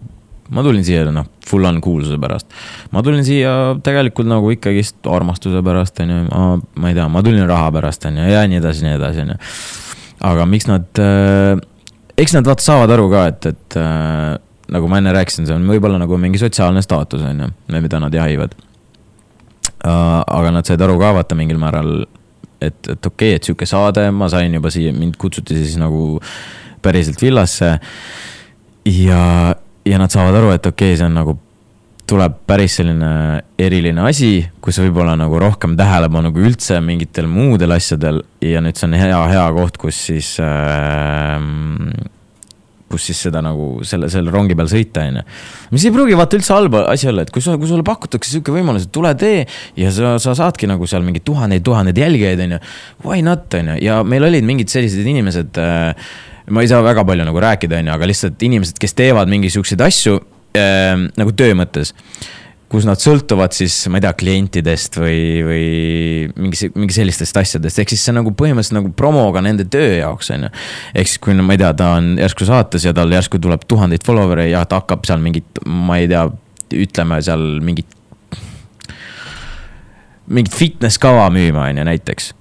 ma tulin siia noh, full on kuulsuse pärast. ma tulin siia tegelikult nagu ikkagist armastuse pärast, on ju, ma ei tea, ma tulin raha pärast, on ju, ja nii edasi, nii edasi, on ju. aga miks nad äh,, eks nad vaata saavad aru ka, et, et äh, nagu ma enne rääkisin, see on võib-olla nagu mingi sotsiaalne staatus, on ju, mida nad jahivad uh,. aga nad said aru ka vaata mingil määral et, et okei okay,, et sihuke saade, ma sain juba siia, mind kutsuti siis nagu päriselt villasse. ja, ja nad saavad aru, et okei okay,, see on nagu, tuleb päris selline eriline asi, kus võib-olla nagu rohkem tähelepanu kui üldse mingitel muudel asjadel ja nüüd see on hea, hea koht, kus siis äh, kus siis seda nagu selle, selle rongi peal sõita, on ju. mis ei pruugi vaata üldse halba asi olla, et kui sa, kui sulle pakutakse sihuke võimalus, et tule tee ja sa, sa saadki nagu seal mingeid tuhandeid, tuhandeid jälgijaid, on ju. Why not, on ju, ja meil olid mingid sellised inimesed äh,. ma ei saa väga palju nagu rääkida, on ju, aga lihtsalt inimesed, kes teevad mingisuguseid asju äh, nagu töö mõttes kus nad sõltuvad siis, ma ei tea, klientidest või, või mingi, mingi sellistest asjadest, ehk siis see nagu põhimõtteliselt nagu promoga nende töö jaoks, on ju. ehk siis, kui no ma ei tea, ta on järsku saates ja tal järsku tuleb tuhandeid follower'e ja ta hakkab seal mingit, ma ei tea, ütleme seal mingit. mingit fitness kava müüma, on ju, näiteks.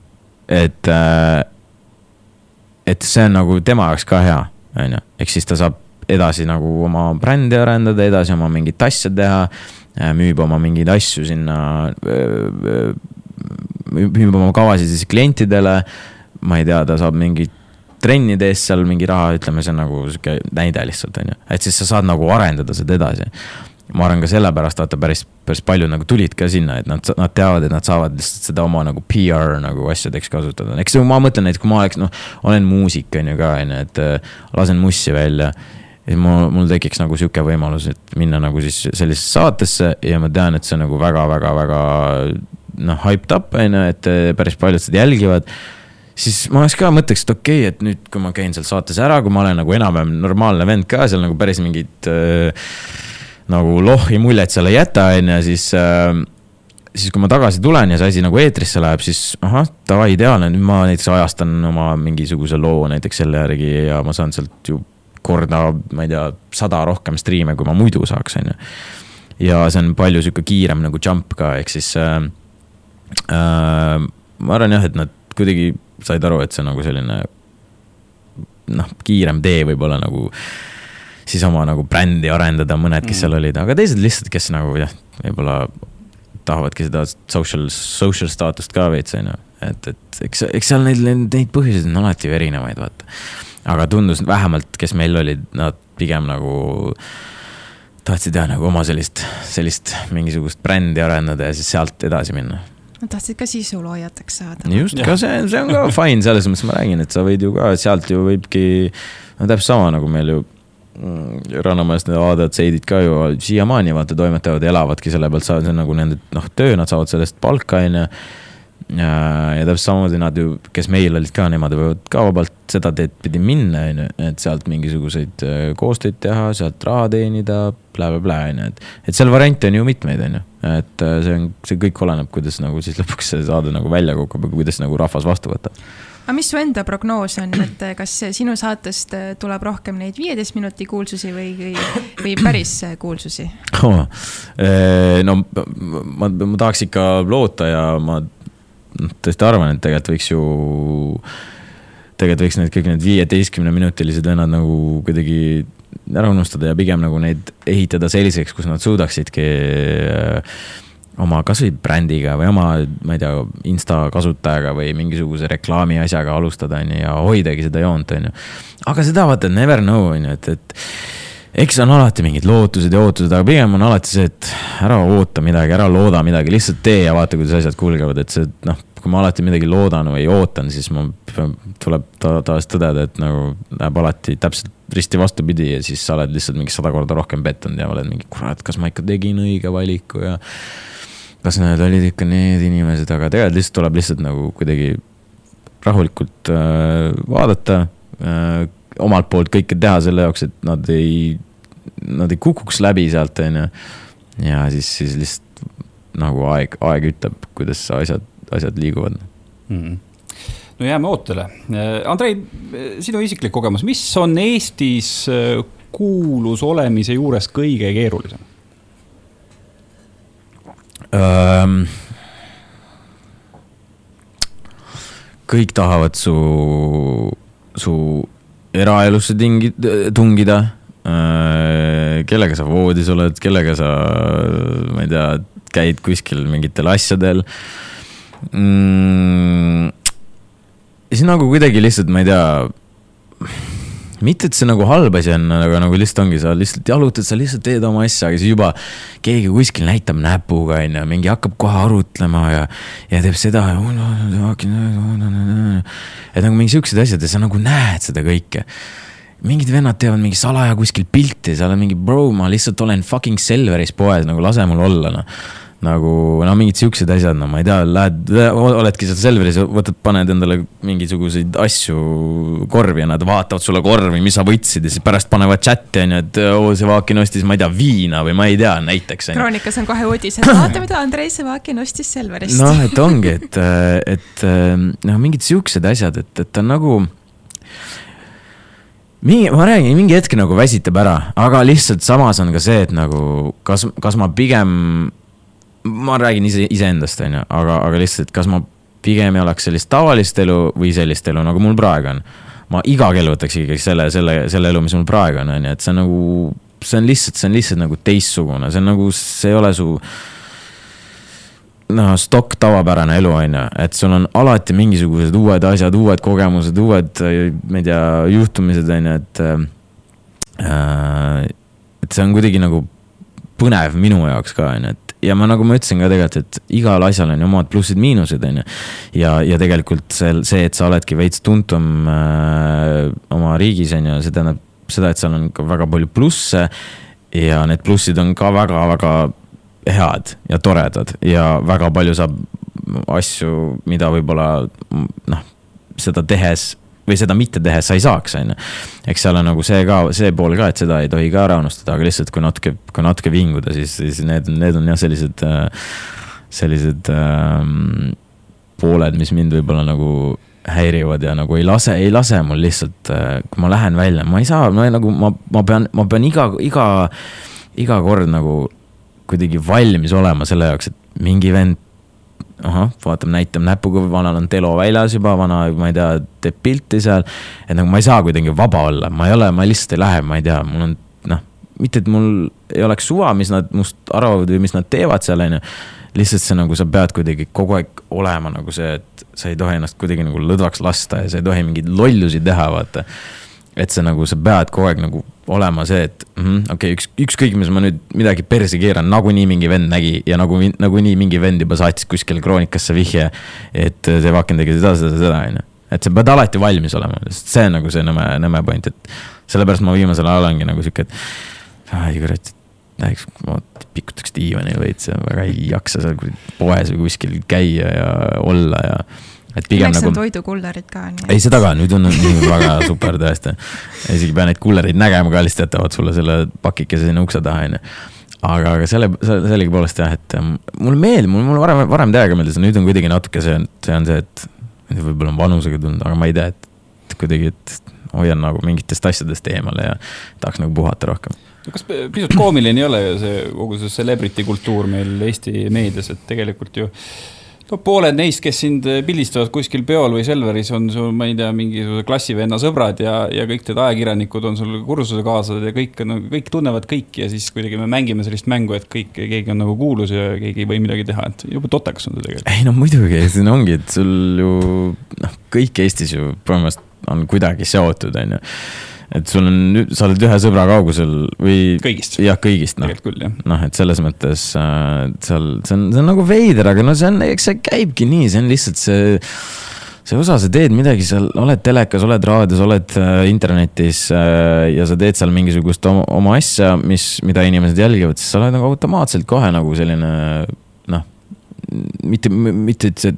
et, äh, et see on nagu tema jaoks ka hea, on ju, ehk siis ta saab edasi nagu oma brändi arendada, edasi oma mingit asja teha müüb oma mingeid asju sinna, äh, äh, müüb oma kavasid siis klientidele. ma ei tea, ta saab mingit trennide eest seal mingi raha, ütleme, see on nagu sihuke näide lihtsalt, on ju. et siis sa saad nagu arendada seda edasi. ma arvan ka sellepärast, vaata päris, päris palju nagu tulid ka sinna, et nad, nad teavad, et nad saavad lihtsalt seda oma nagu PR nagu asjadeks kasutada. eks ma mõtlen, et kui ma oleks, noh, olen muusik, on ju ka, on ju, et lasen mussi välja ja mul, mul tekiks nagu sihuke võimalus, et minna nagu siis sellisesse saatesse ja ma tean, et see on nagu väga-väga-väga noh, hyped up on ju, et päris paljud seda jälgivad. Siis ma oleks ka mõtleks, et okei okay,, et nüüd, kui ma käin seal saates ära, kui ma olen nagu enam-vähem normaalne vend ka seal nagu päris mingit äh, nagu lohhi muljet seal ei jäta, on ju, siis äh, siis kui ma tagasi tulen ja see asi nagu eetrisse läheb, siis ahah, davai, ideaalne, nüüd ma näiteks ajastan oma mingisuguse loo näiteks selle järgi ja ma saan sealt ju korda, ma ei tea, sada rohkem striime, kui ma muidu saaks, on ju. ja see on palju sihuke kiirem nagu jump ka, ehk siis äh, äh, ma arvan jah, et nad kuidagi said aru, et see on nagu selline noh, kiirem tee võib-olla nagu siis oma nagu brändi arendada, mõned, kes mm. seal olid, aga teised lihtsalt, kes nagu jah, võib-olla tahavadki seda social, social staatust ka veits, on ju. et, et eks, eks seal neid, neid põhjuseid on alati ju erinevaid, vaata. Aga tundus vähemalt, kes meil olid, nad pigem nagu tahtsid jah, nagu oma sellist, sellist mingisugust brändi arendada ja siis sealt edasi minna. Nad tahtsid ka sisuloojateks saada. just, ka see, see on ka fine, selles mõttes ma räägin, et sa võid ju ka sealt ju võibki, no täpselt sama nagu meil ju mm, Rannamajas need ADC-id ka ju siiamaani vaata toimetavad elavadki selle pealt, see on nagu nende noh, töö, nad saavad sellest palka, on ju ja, täpselt samamoodi nad ju, kes meil olid ka, nemad võivad ka vabalt seda teed pidi minna, on ju, et sealt mingisuguseid äh, koostöid teha, sealt raha teenida bla, blablabla, on ju, et. et seal variante on ju mitmeid, on ju, et äh, see on, see kõik oleneb, kuidas nagu siis lõpuks see saade nagu välja kukub ja kuidas nagu rahvas vastu võtab aga mis su enda prognoos on, et äh, kas sinu saatest tuleb rohkem neid viieteist minuti kuulsusi või, või, või päris kuulsusi oh,? no ma, ma tahaks ikka loota ja ma noh, tõesti arvan, et tegelikult võiks ju, tegelikult võiks need kõik need viieteistkümneminutilised vennad nagu kuidagi ära unustada ja pigem nagu neid ehitada selliseks, kus nad suudaksidki äh, oma kasvõi brändiga või oma, ma ei tea, insta kasutajaga või mingisuguse reklaami asjaga alustada, on ju, ja hoidagi seda joont, on ju. aga seda vaata, never know, on ju, et, et eks on alati mingid lootused ja ootused, aga pigem on alati see, et ära oota midagi, ära looda midagi, lihtsalt tee ja vaata, kuidas asjad kulgevad, et see noh, kui ma alati midagi loodan või ootan, siis ma, tuleb ta, taas tõdeda, et nagu läheb alati täpselt risti vastupidi ja siis sa oled lihtsalt mingi sada korda rohkem pettunud ja oled mingi, kurat, kas ma ikka tegin õige valiku ja. kas need olid ikka need inimesed, aga tegelikult lihtsalt tuleb lihtsalt nagu kuidagi rahulikult äh, vaadata äh, omalt poolt kõike teha selle jaoks, et nad ei, nad ei kukuks läbi sealt, on ju. ja siis, siis lihtsalt nagu aeg, aeg ütleb, kuidas asjad, asjad liiguvad mm. no jääme ootele. Andrei, sinu isiklik kogemus, mis on Eestis kuulus olemise juures kõige keerulisem ähm,? kõik tahavad su, su eraelusse tingi-, tungida. Äh, kellega sa voodis oled, kellega sa, ma ei tea, käid kuskil mingitel asjadel mm,. siis nagu kuidagi lihtsalt, ma ei tea mitte, et see nagu halb asi on, aga nagu lihtsalt ongi, sa lihtsalt jalutad, sa lihtsalt teed oma asja, aga siis juba keegi kuskil näitab näpuga, on ju, mingi hakkab kohe arutlema ja, ja teeb seda et nagu mingi siuksed asjad ja sa nagu näed seda kõike. Mingid vennad teevad mingi salaja kuskil pilti, sa oled mingi bro, ma lihtsalt olen fucking Selveris poes, nagu lase mul olla, noh nagu no mingid siuksed asjad, no ma ei tea, lähed, oledki seal Selveris, võtad, paned endale mingisuguseid asju korvi ja nad vaatavad sulle korvi, mis sa võtsid ja siis pärast panevad chat'i on ju, et oo, Sevakin ostis, ma ei tea, viina või ma ei tea, näiteks. kroonikas on kohe uudis, et vaata, mida Andrei Sevakin ostis Selverist. noh, et ongi, et, et noh, mingid siuksed asjad, et, et on nagu mingi, ma räägin, mingi hetk nagu väsitab ära, aga lihtsalt samas on ka see, et nagu kas, kas ma pigem ma räägin ise, iseendast, on ju, aga, aga lihtsalt, kas ma pigem elaks sellist tavalist elu või sellist elu, nagu mul praegu on. ma iga kell võtaks ikkagi selle, selle, selle elu, mis mul praegu on, on ju, et see on nagu, see on lihtsalt, see on lihtsalt nagu teistsugune, see on nagu, see ei ole su noh, stokk tavapärane elu, on ju, et sul on alati mingisugused uued asjad, uued kogemused, uued, ma ei tea, juhtumised, on ju, et äh,. et see on kuidagi nagu põnev minu jaoks ka, on ju, et ja ma, nagu ma ütlesin ka tegelikult, et igal asjal on ju omad plussid-miinused, on ju. ja, ja tegelikult see, see, et sa oledki veits tuntum äh, oma riigis, on ju, see tähendab seda, et seal on ka väga palju plusse ja need plussid on ka väga-väga head ja toredad ja väga palju saab asju, mida võib-olla noh, seda tehes või seda mitte tehes sa ei saaks, on ju. eks seal on nagu see ka, see pool ka, et seda ei tohi ka ära unustada, aga lihtsalt kui natuke, kui natuke vinguda, siis, siis need, need on jah, sellised, sellised ähm, pooled, mis mind võib-olla nagu häirivad ja nagu ei lase, ei lase mul lihtsalt, kui ma lähen välja, ma ei saa, ma nagu ma, ma pean, ma pean iga, iga, iga kord nagu kuidagi valmis olema selle jaoks, et mingi vend ahah, vaatab, näitab näpuga, vanal on telo väljas juba, vana, ma ei tea, teeb pilti seal. et nagu ma ei saa kuidagi vaba olla, ma ei ole, ma lihtsalt ei lähe, ma ei tea, mul on noh, mitte et mul ei oleks suva, mis nad must arvavad või mis nad teevad seal, on ju lihtsalt see nagu sa pead kuidagi kogu aeg olema nagu see, et sa ei tohi ennast kuidagi nagu lõdvaks lasta ja sa ei tohi mingeid lollusi teha, vaata. et see nagu, sa pead kogu aeg nagu olema see, et mm -hmm, okei okay,, üks, ükskõik, mis ma nüüd midagi perse keeran, nagunii mingi vend nägi ja nagu, nagunii mingi vend juba saatis kuskil kroonikasse vihje. et see vaken tegi seda, seda, seda, on ju. et sa pead alati valmis olema, sest see on nagu see nõme, nõme point, et sellepärast ma viimasel ajal olengi nagu sihuke, et ai kurat, läheks, ma pikutaks diivani veits ja väga ei jaksa seal poes või kuskil käia ja olla ja. Et pigem Õnneks nagu on toidukullerid ka. ei, seda ka, nüüd on nii väga super tõesti. isegi ei pea neid kullereid nägema ka, lihtsalt jätavad sulle selle pakikese sinna ukse taha, onju. aga, aga selle, sellegipoolest jah, et ähm, mulle meeldib, mul, mul varem, varem täiega meeldis, nüüd on kuidagi natuke see, see on see, et võib-olla on vanusega tulnud, aga ma ei tea, et kuidagi, et hoian nagu mingitest asjadest eemale ja tahaks nagu puhata rohkem. kas pisut koomiline ei ole see kogu see celebrity kultuur meil Eesti meedias, et tegelikult ju no pooled neist, kes sind pildistavad kuskil peol või Selveris, on sul, ma ei tea, mingisuguse klassivenna sõbrad ja, ja kõik need ajakirjanikud on sul kursusekaaslased ja kõik on, kõik tunnevad kõiki ja siis kuidagi me mängime sellist mängu, et kõik, keegi on nagu kuulus ja keegi ei või midagi teha, et jube totakas on see tegelikult. ei no muidugi, siin ongi, et sul ju noh, kõik Eestis ju põhimõtteliselt on kuidagi seotud, on ju. Et sul on, sa oled ühe sõbra kaugusel või. kõigist, jah, kõigist noh, tegelikult küll jah. noh, et selles mõttes äh, seal, see on, see on nagu veider, aga no see on, eks see käibki nii, see on lihtsalt see see osa, sa teed midagi seal, oled telekas, oled raadios, oled äh, internetis äh, ja sa teed seal mingisugust oma, oma asja, mis, mida inimesed jälgivad, siis sa oled nagu automaatselt kohe nagu selline noh, mitte, mitte, et see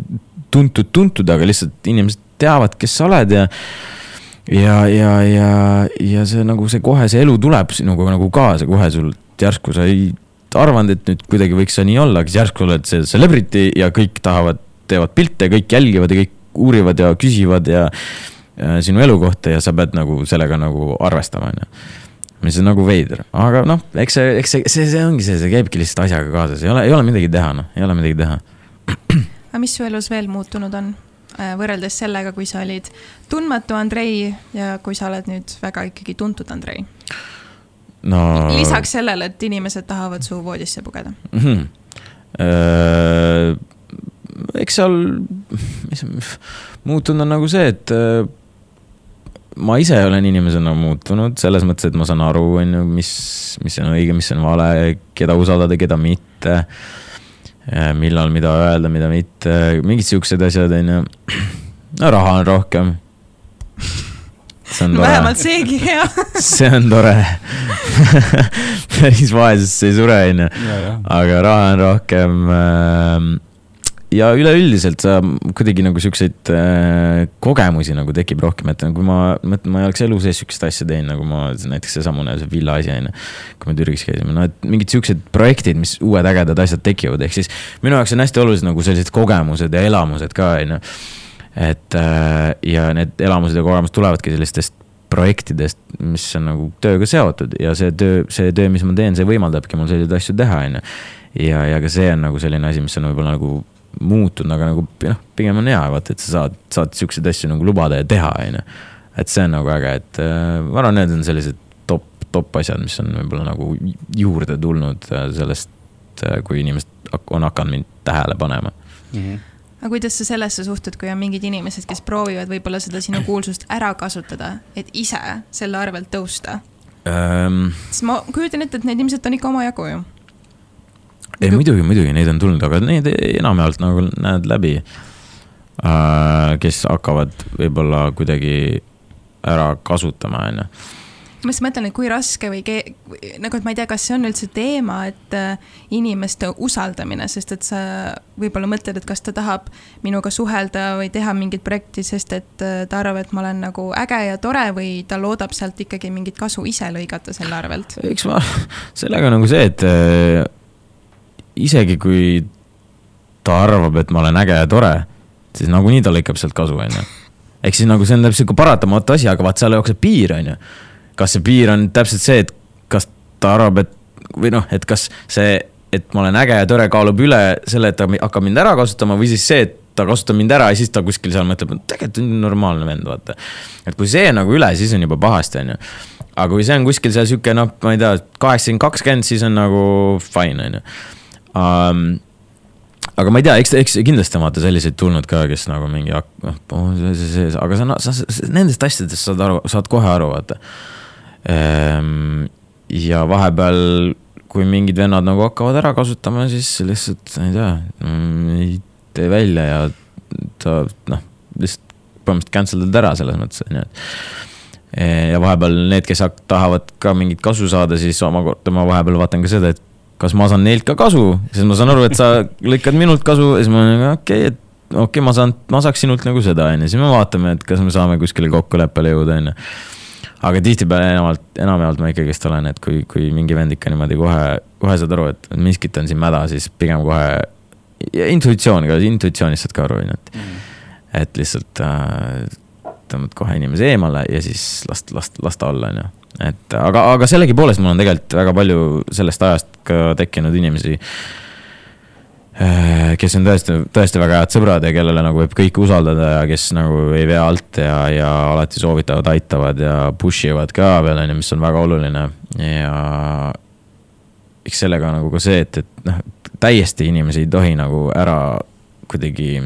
tuntud, tuntud, aga lihtsalt inimesed teavad, kes sa oled ja ja, ja, ja, ja see nagu see kohe see elu tuleb sinuga nagu kaasa kohe sul. Järsku sa ei arvanud, et nüüd kuidagi võiks see nii olla, aga siis järsku oled see celebrity ja kõik tahavad, teevad pilte, kõik jälgivad ja kõik uurivad ja küsivad ja, ja sinu elu kohta ja sa pead nagu sellega nagu arvestama, onju. Mis on nagu veider, aga noh, eks see, eks see, see, see ongi see, see käibki lihtsalt asjaga kaasas, ei ole, ei ole midagi teha, noh, ei ole midagi teha. aga mis su elus veel muutunud on? Võrreldes sellega, kui sa olid tundmatu Andrei ja kui sa oled nüüd väga ikkagi tuntud Andrei. no. lisaks sellele, et inimesed tahavad su voodisse pugeda. mm. -hmm. eks seal, mis muutunud on nagu see, et äh, ma ise olen inimesena muutunud selles mõttes, et ma saan aru, on ju, mis, mis on õige, mis on vale, keda usaldada, keda mitte. Millal mida öelda, mida mitte, mingid siuksed asjad, on ju. no raha on rohkem. tore vähemalt seegi hea. see on tore päris vaesusesse ei sure, onju. aga raha on rohkem. Ja üleüldiselt sa kuidagi nagu siukseid äh, kogemusi nagu tekib rohkem, et nagu ma mõtlen, ma ei oleks elu sees siukest asja teinud, nagu ma näiteks seesamune see villa asi on ju. kui me Türgis käisime, no et mingid siuksed projektid, mis uued ägedad asjad tekivad, ehk siis minu jaoks on hästi olulised nagu sellised kogemused ja elamused ka on ju et äh, ja need elamused ja kogemused tulevadki sellistest projektidest, mis on nagu tööga seotud ja see töö, see töö, mis ma teen, see võimaldabki mul selliseid asju teha, on ju. ja, ja ka see on nagu selline asi, mis on võib-olla nagu muutunud, aga nagu noh, pigem on hea, vaata, et sa saad, saad siukseid asju nagu lubada ja teha, on ju. et see on nagu äge, et äh, ma arvan, need on sellised top, top asjad, mis on võib-olla nagu juurde tulnud äh, sellest, kui inimesed on hakanud mind tähele panema Mm -hmm. aga kuidas sa sellesse suhtud, kui on mingid inimesed, kes proovivad võib-olla seda sinu kuulsust ära kasutada, et ise selle arvelt tõusta? ähm,. sest ma kujutan ette, et neid ilmselt on ikka omajagu ju. Ei muidugi, muidugi neid on tulnud, aga neid enamjaolt nagu näed läbi äh,. kes hakkavad võib-olla kuidagi ära kasutama, on ju. ma just mõtlen, et kui raske või ke-, nagu, et ma ei tea, kas see on üldse teema, et äh, inimeste usaldamine, sest et sa võib-olla mõtled, et kas ta tahab minuga suhelda või teha mingit projekti, sest et äh, ta arvab, et ma olen nagu äge ja tore või ta loodab sealt ikkagi mingit kasu ise lõigata selle arvelt. eks ma, sellega on nagu see, et isegi kui ta arvab, et ma olen äge ja tore, siis nagunii ta lõikab sealt kasu, on ju. ehk siis nagu see on täpselt sihuke paratamatu asi, aga vaat seal jookseb piir, on ju kas see piir on täpselt see, et kas ta arvab, et või noh, et kas see, et ma olen äge ja tore, kaalub üle selle, et ta hakkab mind ära kasutama või siis see, et ta kasutab mind ära ja siis ta kuskil seal mõtleb, et tegelikult on normaalne vend, vaata. et kui see nagu üle, siis on juba pahasti, on ju. aga kui see on kuskil seal sihuke noh, ma ei tea, kaheksakümmend, kakskümmend, siis on nagu fine, on ju um, aga ma ei tea, eks, eks kindlasti on vaata selliseid tulnud ka, kes nagu mingi, noh, aga sa, sa, sa, nendest asjadest saad aru, saad kohe aru, vaata. Ehm, ja vahepeal, kui mingid vennad nagu hakkavad ära kasutama, siis lihtsalt, ma ei tea, mm, ei tee välja ja ta noh, lihtsalt põhimõtteliselt cancel dad ära selles mõttes, on ju, et. Ja vahepeal need, kes tahavad ka mingit kasu saada, siis omakorda ma vahepeal vaatan ka seda, et kas ma saan neilt ka kasu, sest ma saan aru, et sa lõikad minult kasu ja siis ma olen okei okay,, et okei okay,, ma saan, ma saaks sinult nagu seda, on ju, siis me vaatame, et kas me saame kuskile kokkuleppele jõuda, on ju aga tihtipeale enamalt, enamjaolt ma ikkagist olen, et kui, kui mingi vend ikka niimoodi kohe, kohe saad aru, et miskit on siin mäda, siis pigem kohe. intuitsioon ka, intuitsioonist saad ka aru, on ju, et mm., et lihtsalt äh, tõmbad kohe inimese eemale ja siis last, last, las ta olla, on ju. Et aga, aga sellegipoolest mul on tegelikult väga palju sellest ajast ka tekkinud inimesi Äh, kes on tõesti, tõesti väga head sõbrad ja kellele nagu võib kõike usaldada ja kes nagu ei vea alt ja, ja alati soovitavad, aitavad ja push ivad ka veel, on ju, mis on väga oluline. ja eks sellega nagu ka see, et, et noh, täiesti inimesi ei tohi nagu ära kuidagi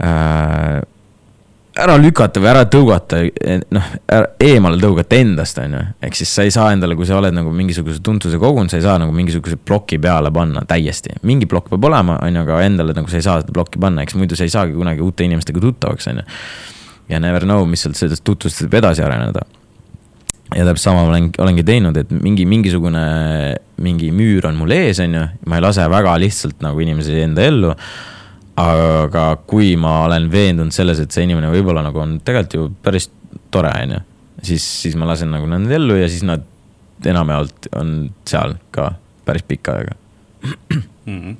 äh, ära lükata või ära tõugata, noh, eemale tõugata endast, on ju. ehk siis sa ei saa endale, kui sa oled nagu mingisuguse tuntuse kogunud, sa ei saa nagu mingisuguse ploki peale panna täiesti. mingi plokk peab olema, on ju, aga endale nagu sa ei saa seda plokki panna, eks muidu sa ei saagi kunagi uute inimestega tuttavaks, on ju. ja never know, mis sealt sellest tutvusest võib edasi areneda. ja täpselt sama olen, olengi teinud, et mingi, mingisugune, mingi müür on mul ees, on ju, ma ei lase väga lihtsalt nagu inimesi enda ellu aga kui ma olen veendunud selles, et see inimene võib-olla nagu on tegelikult ju päris tore, on ju. siis, siis ma lasen nagu nad ellu ja siis nad enamjaolt on seal ka päris pikka aega mm. -hmm.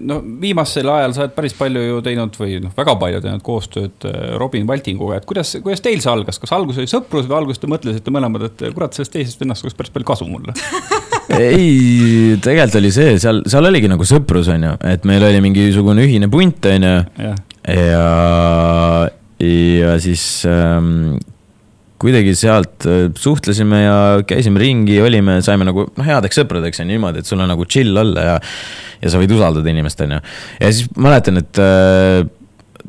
no viimasel ajal sa oled päris palju ju teinud või noh, väga palju teinud koostööd äh, Robin Valtinguga, et kuidas, kuidas teil see algas, kas algus oli sõprus või alguses te mõtlesite mõlemad, et kurat, sellest teisest vennast oleks päris palju kasu mulle ei, tegelikult oli see, seal, seal oligi nagu sõprus, on ju, et meil oli mingisugune ühine punt, on ju. ja, ja, ja siis ähm, kuidagi sealt äh, suhtlesime ja käisime ringi, olime, saime nagu noh, headeks sõpradeks ju niimoodi, et sul on nagu chill olla ja. ja sa võid usaldada inimest, on ju. ja siis mäletan, et äh,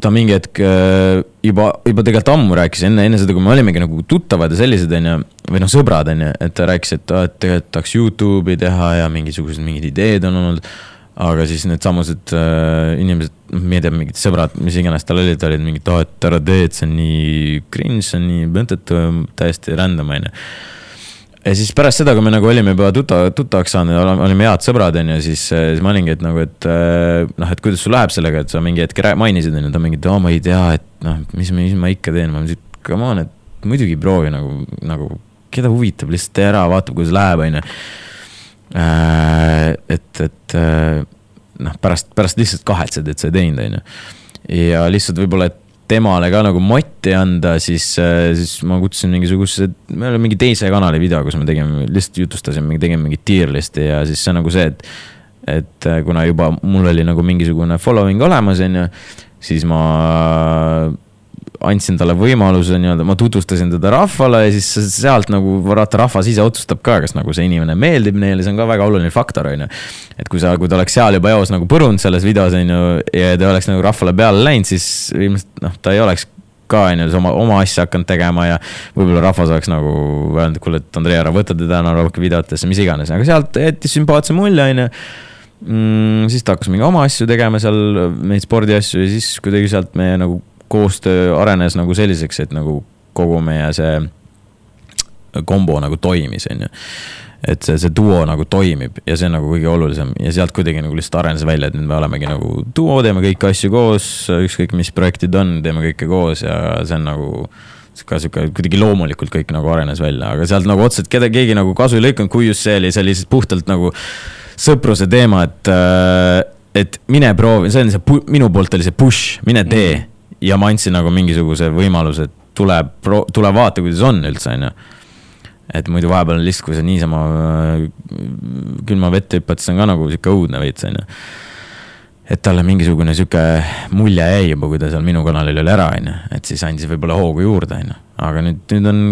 ta mingi hetk äh, juba, juba tegelikult ammu rääkis, enne, enne seda, kui me olimegi nagu tuttavad ja sellised, on ju. või noh, sõbrad, on ju, et ta rääkis, et, et tegelikult tahaks Youtube'i teha ja mingisugused mingid ideed on olnud. aga siis needsamused äh, inimesed, noh, ma ei tea, mingid sõbrad, mis iganes tal olid, olid mingid, oh, et ära tee, et see on nii cringe, see on nii mõttetu, täiesti random, on ju ja siis pärast seda, kui me nagu olime juba tuttav, tuttavaks saanud olime head sõbrad, on ju, siis, siis ma olingi, et nagu, et noh, et kuidas sul läheb sellega, et sa mingi hetk mainisid, on ju, ta mingi, et oo, ma ei tea, et noh, mis, mis ma ikka teen, ma mõtlesin, et come on, et muidugi proovi nagu, nagu keda huvitab, lihtsalt tee ära, vaata, kuidas läheb, on ju. et, et noh, pärast, pärast lihtsalt kahetsed, et sa ei teinud, on ju. ja lihtsalt võib-olla, et temale ka nagu motti anda, siis, äh, siis ma kutsusin mingisuguse, me olime mingi teise kanali video, kus me tegime, lihtsalt jutustasime, tegime mingit tier list'i ja siis see on nagu see, et. et äh, kuna juba mul oli nagu mingisugune following olemas, on ju, siis ma andsin talle võimaluse nii-öelda, ma tutvustasin teda rahvale ja siis sealt nagu vaata, rahvas ise otsustab ka, kas nagu see inimene meeldib neile, see on ka väga oluline faktor, on ju. et kui sa, kui ta oleks seal juba eos nagu põrunud selles videos, on ju, ja ta oleks nagu rahvale peale läinud, siis ilmselt noh, ta ei oleks ka on ju oma, oma asja hakanud tegema ja võib-olla rahvas oleks nagu öelnud, et kuule, et Andrei, ära võta teda enam rohkem videotesse, mis iganes, aga sealt jättis sümpaatse mulje, on ju mm,. siis ta hakkas mingi oma asju tegema seal, neid spordiasju ja siis kuidagi sealt me nagu koostöö arenes nagu selliseks, et nagu kogu meie see kombo nagu toimis, on ju et see, see duo nagu toimib ja see on nagu kõige olulisem ja sealt kuidagi nagu lihtsalt arenes välja, et nüüd me olemegi nagu duo, teeme kõiki asju koos, ükskõik mis projektid on, teeme kõike koos ja see on nagu ka sihuke kuidagi loomulikult kõik nagu arenes välja, aga sealt nagu otseselt keda keegi nagu kasu ei lõikanud, kui just see oli, see oli lihtsalt puhtalt nagu sõpruse teema, et, äh, et mine proovi, see on see, minu poolt oli see push, mine tee. Mm. ja ma andsin nagu mingisuguse võimaluse, et tule, tule vaata, kuidas on üldse, on ju et muidu vahepeal lihtsalt, kui sa niisama äh, külma vette hüppad, siis on ka nagu sihuke õudne veits, on ju. et talle mingisugune sihuke mulje jäi juba, kui ta seal minu kanalil oli ära, on ju, et siis andis võib-olla hoogu juurde, on ju. aga nüüd, nüüd on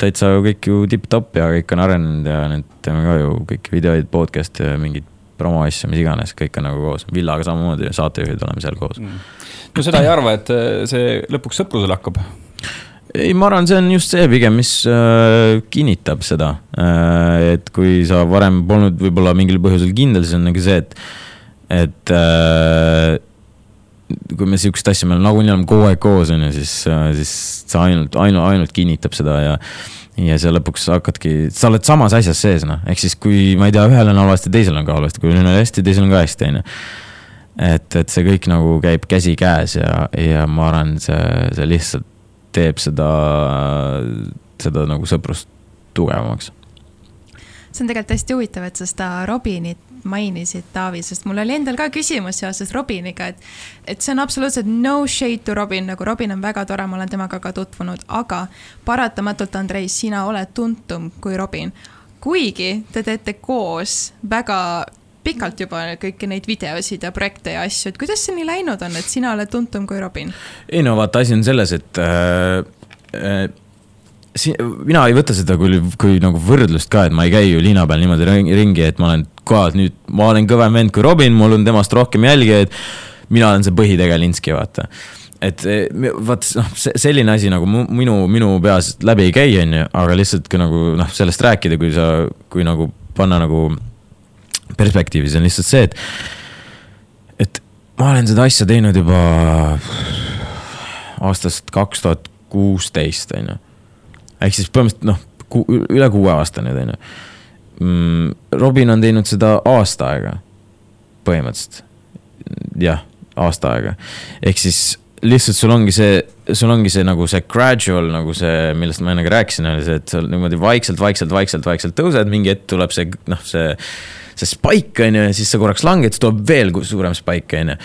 täitsa kõik ju tipp-topp ja kõik on arenenud ja nüüd teeme ka ju kõiki videoid, podcast'e, mingeid promoasju, mis iganes, kõik on nagu koos. Villaga samamoodi, saatejuhid oleme seal koos mm.. no seda ei arva, et see lõpuks sõprusele hakkab ei, ma arvan, see on just see pigem, mis äh, kinnitab seda äh,. et kui sa varem polnud võib-olla mingil põhjusel kindel, siis on nagu see, et, et äh, kui me sihukest asja, me nagunii oleme kogu aeg koos, on ju, siis, äh, siis see ainult, ainult, ainult kinnitab seda ja ja sa lõpuks hakkadki, sa oled samas asjas sees, noh, ehk siis kui ma ei tea, ühel on halvasti, teisel on ka halvasti, kui ühel on hästi, teisel on ka hästi, on ju. et, et see kõik nagu käib käsikäes ja, ja ma arvan, see, see lihtsalt teeb seda, seda nagu sõprust tugevamaks. see on tegelikult hästi huvitav, et sa seda Robinit mainisid, Taavi, sest mul oli endal ka küsimus seoses Robiniga, et et see on absoluutselt no shade to Robin, nagu Robin on väga tore, ma olen temaga ka tutvunud, aga paratamatult, Andrei, sina oled tuntum kui Robin. kuigi te teete koos väga pikalt juba kõiki neid videosid ja projekte ja asju, et kuidas see nii läinud on, et sina oled tuntum kui Robin? ei no vaata, asi on selles, et äh, äh, si-, mina ei võta seda kui, kui nagu võrdlust ka, et ma ei käi ju linna peal niimoodi ringi, et ma olen ka nüüd, ma olen kõvem vend kui Robin, mul on temast rohkem jälgijaid. mina olen see põhitegelinski, vaata et eh, vaat noh, selline asi nagu minu, minu peas läbi ei käi, on ju, aga lihtsalt kui nagu noh, sellest rääkida, kui sa, kui nagu panna nagu perspektiivis on lihtsalt see, et, et ma olen seda asja teinud juba aastast kaks tuhat kuusteist, on ju. ehk siis põhimõtteliselt noh, üle kuue aasta nüüd, on ju. Mm, Robin on teinud seda aasta aega, põhimõtteliselt. jah, aasta aega, ehk siis lihtsalt sul ongi see, sul ongi see nagu see gradual nagu see, millest ma enne ka rääkisin, oli see, et sa niimoodi vaikselt, vaikselt, vaikselt, vaikselt tõused, mingi hetk tuleb see noh, see see spike on ju ja siis sa korraks langed, siis tuleb veel suurem spike on ju.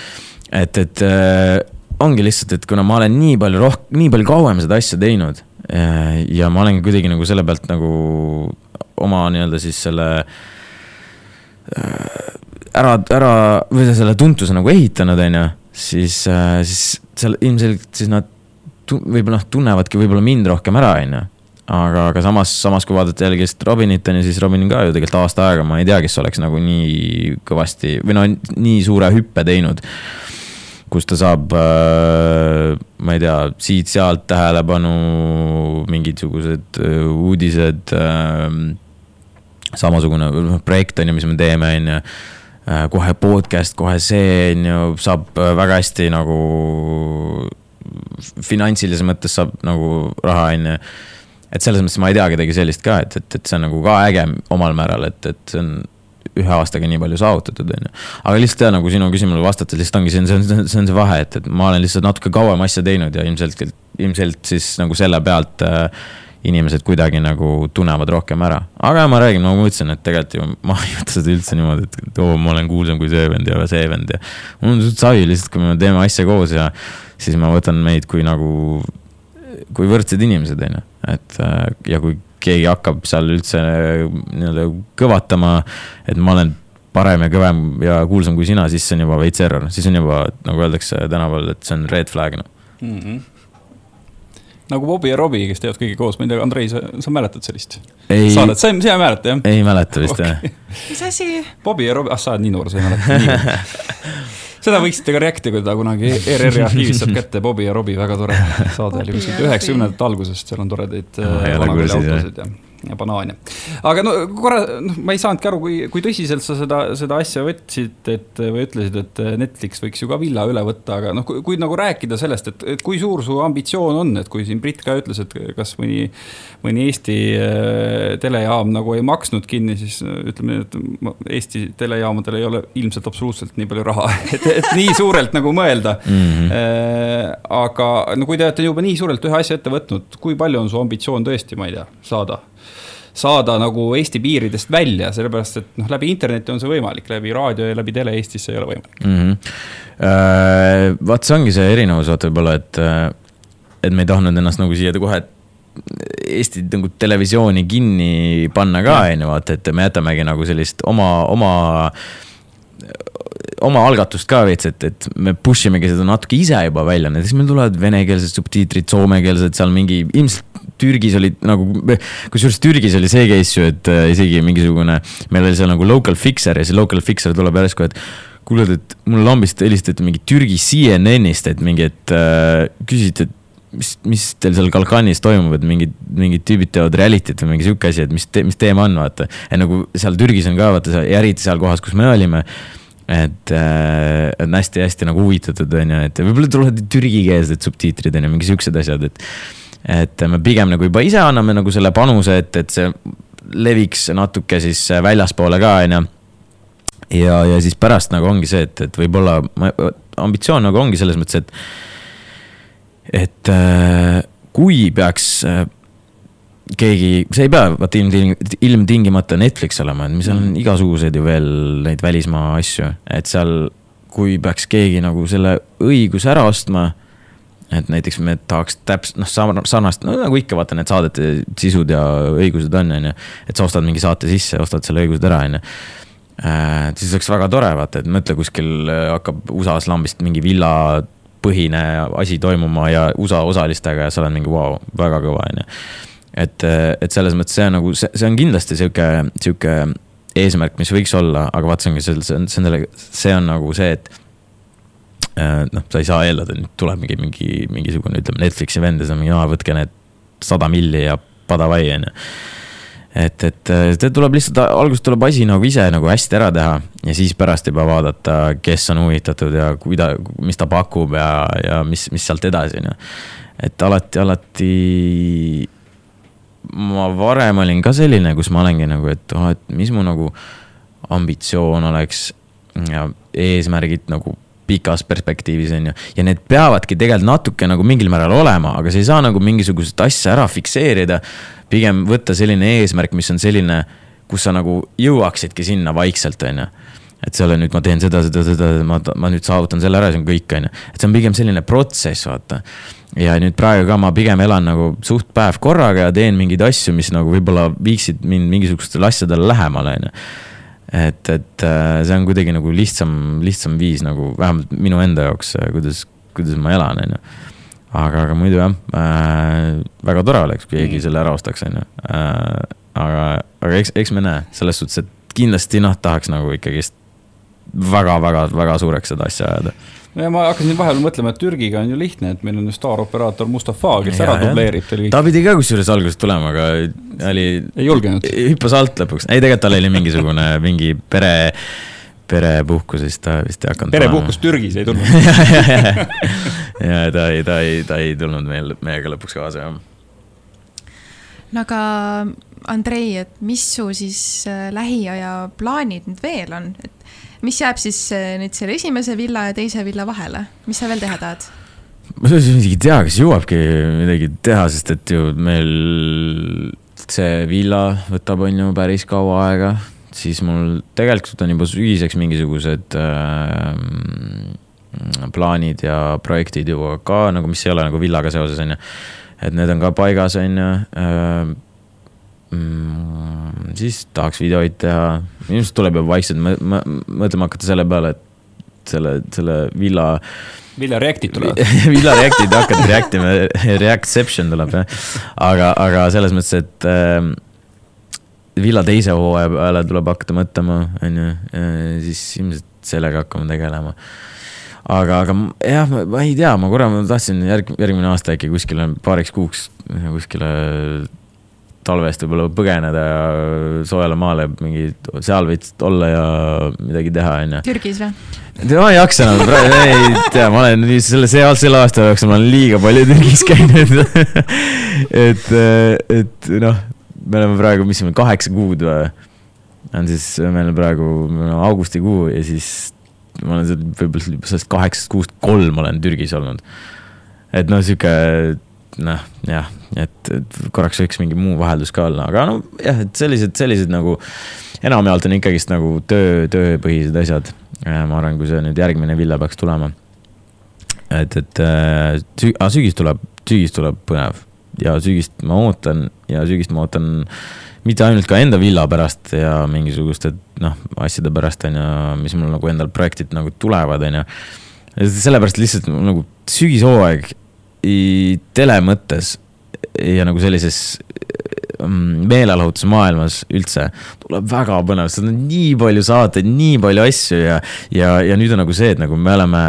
et, et äh, ongi lihtsalt, et kuna ma olen nii palju roh-, nii palju kauem seda asja teinud äh, ja ma olen kuidagi nagu selle pealt nagu oma nii-öelda siis selle äh, ära, ära või selle tuntuse nagu ehitanud, on ju, siis äh,, siis seal ilmselgelt siis nad võib-olla noh, tunnevadki võib-olla mind rohkem ära, on ju aga, aga samas, samas kui vaadata jällegi lihtsalt Robinit on ju, siis Robin on ka ju tegelikult aasta aega, ma ei tea, kes oleks nagu nii kõvasti või no nii suure hüppe teinud. kus ta saab äh,, ma ei tea, siit-sealt tähelepanu, mingisugused äh, uudised äh,. samasugune noh, projekt on ju, mis me teeme, on ju äh, kohe podcast, kohe see on ju, saab äh, väga hästi nagu finantsilises mõttes saab nagu raha, on ju et selles mõttes ma ei tea kedagi sellist ka, et, et, et see on nagu ka äge omal määral, et, et see on ühe aastaga nii palju saavutatud, on ju. aga lihtsalt jah, nagu sinu küsimusele vastates lihtsalt ongi, see see on, see on see vahe, et, et ma olen lihtsalt natuke kauem asja teinud ja ilmselt, ilmselt siis nagu selle pealt äh, inimesed kuidagi nagu tunnevad rohkem ära. aga ma räägin, nagu ma ütlesin, et tegelikult ju ma ei võta seda üldse niimoodi, et oo, ma olen kuulsam kui see vend ja see vend ja. mul on suht savi lihtsalt, kui me teeme asja koos ja siis ma võtan meid kui nagu kui võrdsed inimesed, on ju. et äh, ja kui keegi hakkab seal üldse äh, nii-öelda kõvatama, et ma olen parem ja kõvem ja kuulsam kui sina, siis see on juba veits error, siis on juba, nagu öeldakse tänapäeval, et see on red flag, noh mm -hmm nagu Bobby ja Robbie, kes teevad kõige koos, ma ei tea, Andrei, sa, sa mäletad sellist ei, saadet, sa, sa ei mäleta jah? ei mäleta vist okay. jah. mis asi? Bobby ja Robbie, ah sa oled nii noor, sa ei mäleta seda võiksite ka react ida, kui ta kunagi ERR-i arhiivist saab kätte, Bobby ja Robbie, väga tore saade oli kuskilt üheksakümnendate algusest, seal on toredaid äh, vanakooli autosid ja ja banaan ja. aga no korra, noh, ma ei saanudki aru, kui, kui tõsiselt sa seda, seda asja võtsid, et või ütlesid, et Netflix võiks ju ka villa üle võtta, aga noh, kui, kui nagu rääkida sellest, et, et kui suur su ambitsioon on, et kui siin Brit ka ütles, et kas mõni, mõni Eesti äh, telejaam nagu ei maksnud kinni, siis ütleme nii, et Eesti telejaamadel ei ole ilmselt absoluutselt nii palju raha, et, et nii suurelt nagu mõelda mm. -hmm. aga no kui te olete juba nii suurelt ühe asja ette võtnud, kui palju on su ambitsioon tõesti, ma ei tea, saada saada nagu Eesti piiridest välja, sellepärast et noh, läbi interneti on see võimalik, läbi raadio ja läbi tele Eestis see ei ole võimalik mm. -hmm. vaat see ongi see erinevus, vaata võib-olla, et, äh, et me ei tahtnud ennast nagu siia kohe Eesti nagu televisiooni kinni panna ka, on ju, vaata, et me jätamegi nagu sellist oma, oma oma algatust ka veits, et, et me push imegi seda natuke ise juba välja, näiteks meil tulevad venekeelsed subtiitrid, soomekeelsed, seal mingi, ilmselt Türgis olid nagu, kusjuures Türgis oli see case ju, et äh, isegi mingisugune, meil oli seal nagu local fixer ja see local fixer tuleb järsku, et kuule, et mulle lambist helistati mingi Türgi CNN-ist, et mingi, et äh, küsiti, et mis, mis teil seal Kalkanis toimub, et mingid, mingid tüübid teevad reality't või mingi sihuke asi, et mis te,, mis teema on, vaata. ja nagu seal Türgis on ka, vaata, eriti seal kohas, kus me olime et äh, on hästi-hästi nagu huvitatud, on ju, et võib-olla tulevad türgikeelsed subtiitrid on ju, mingi siuksed asjad, et. Et me pigem nagu juba ise anname nagu selle panuse, et, et see leviks natuke siis väljaspoole ka, on ju. ja, ja siis pärast nagu ongi see, et, et võib-olla ambitsioon nagu ongi selles mõttes, et. et äh, kui peaks äh, keegi, see ei pea vaata ilmting-, ilmtingimata Netflix olema, et seal on mm. igasuguseid ju veel neid välismaa asju, et seal. kui peaks keegi nagu selle õiguse ära ostma. Et näiteks me tahaks täpselt noh, sarnast, no nagu ikka vaata need saadete sisud ja õigused on, on ju. et sa ostad mingi saate sisse, ostad selle õigused ära, on ju äh, siis oleks väga tore, vaata, et mõtle, kuskil äh, hakkab USA-s lambist mingi villa põhine asi toimuma ja USA osalistega ja sa oled mingi vau wow,, väga kõva, on ju et, et selles mõttes see on nagu, see, see on kindlasti sihuke, sihuke eesmärk, mis võiks olla, aga vaat see ongi see, on, see on, see on nagu see, et äh, noh, sa ei saa eeldada, nüüd tuleb mingi, mingi, mingisugune, ütleme, Netflixi vend ja siis on mingi, aa, võtke need sada milli ja padavai, on ju. et, et see tuleb lihtsalt, alguses tuleb asi nagu ise nagu hästi ära teha ja siis pärast juba vaadata, kes on huvitatud ja kuida-, mis ta pakub ja, ja mis, mis sealt edasi, on ju. et alati, alati ma varem olin ka selline, kus ma olengi nagu, et oh, et mis mu nagu ambitsioon oleks ja eesmärgid nagu pikas perspektiivis on ju. ja need peavadki tegelikult natuke nagu mingil määral olema, aga sa ei saa nagu mingisugust asja ära fikseerida. pigem võtta selline eesmärk, mis on selline, kus sa nagu jõuaksidki sinna vaikselt, on ju et see ei ole nüüd, ma teen seda, seda, seda, ma, ma nüüd saavutan selle ära, see on kõik, on ju. et see on pigem selline protsess, vaata ja nüüd praegu ka ma pigem elan nagu suht päev korraga ja teen mingeid asju, mis nagu võib-olla viiksid mind mingisugustele asjadele lähemale, on ju. Et, et äh, see on kuidagi nagu lihtsam, lihtsam viis nagu vähemalt minu enda jaoks, äh, kuidas, kuidas ma elan, on ju. aga, aga muidu jah äh,, väga tore oleks, kui keegi mm. selle ära ostaks, on ju äh,. aga, aga eks, eks me näe, selles suhtes, et kindlasti noh, tahaks nagu ikkagist väga-väga-väga suureks seda asja ajada no ja ma hakkasin vahepeal mõtlema, et Türgiga on ju lihtne, et meil on ju staaroperaator Mustafa, kes ja, ära dubleerib ta pidi ka kusjuures alguses tulema, aga oli. ei julgenud. hüppas alt lõpuks, ei tegelikult tal oli mingisugune mingi pere, perepuhkus, siis ta vist ei hakanud. perepuhkus Türgis ei tulnud ja, ja, ja, ja ta ei, ta ei, ta ei tulnud meil, meiega lõpuks kaasa, jah. no aga Andrei, et mis su siis äh, lähiaja plaanid nüüd veel on, et mis jääb siis eh, nüüd selle esimese villa ja teise villa vahele, mis sa veel teha tahad? ma isegi ei tea, kas jõuabki midagi teha, sest et ju meil see villa võtab, on ju, päris kaua aega, siis mul tegelikult on juba sügiseks mingisugused äh, plaanid ja projektid juba ka nagu, mis ei ole nagu villaga seoses, on ju. et need on ka paigas, on ju äh, mm,. siis tahaks videoid teha, ilmselt tuleb juba vaikselt mõtlema hakata selle peale, et selle, selle villa. villa Reactid tulevad villa Reactid hakkavad react ima, Reactception tuleb jah. aga, aga selles mõttes, et äh, villa teise hooaja peale tuleb hakata mõtlema, on ju, siis ilmselt sellega hakkama tegelema aga, aga jah, ma ei tea, ma korra ma tahtsin järg, järgmine aasta äkki kuskile paariks kuuks kuskile talvest võib-olla põgeneda ja soojale maale mingi, seal võid olla ja midagi teha, on ju. Türgis või? ma ei jaksa enam praegu, ei tea, ma olen selle, see, selle aasta jooksul ma olen liiga palju Türgis käinud et, et noh, me oleme praegu, mis meil kaheksa kuud või? on siis meil praegu no, augustikuu ja siis ma olen seal võib-olla sellest kaheksast kuust kolm olen Türgis olnud. et noh, sihuke noh, jah, et, et korraks võiks mingi muu vaheldus ka olla, aga no jah, et sellised, sellised nagu enamjaolt on ikkagist nagu töö, tööpõhised asjad. ma arvan, kui see nüüd järgmine villa peaks tulema. et, et äh, süg-, aga sügis tuleb, sügis tuleb põnev ja sügist ma ootan ja sügist ma ootan mitte ainult ka enda villa pärast ja mingisuguste noh, asjade pärast on ju, mis mul nagu endal projektid nagu tulevad, on ju. sellepärast lihtsalt nagu sügishooaeg tele mõttes ja nagu sellises mm, meelelahutusmaailmas üldse tuleb väga põnev, seal on nii palju saateid, nii palju asju ja, ja, ja nüüd on nagu see, et nagu me oleme,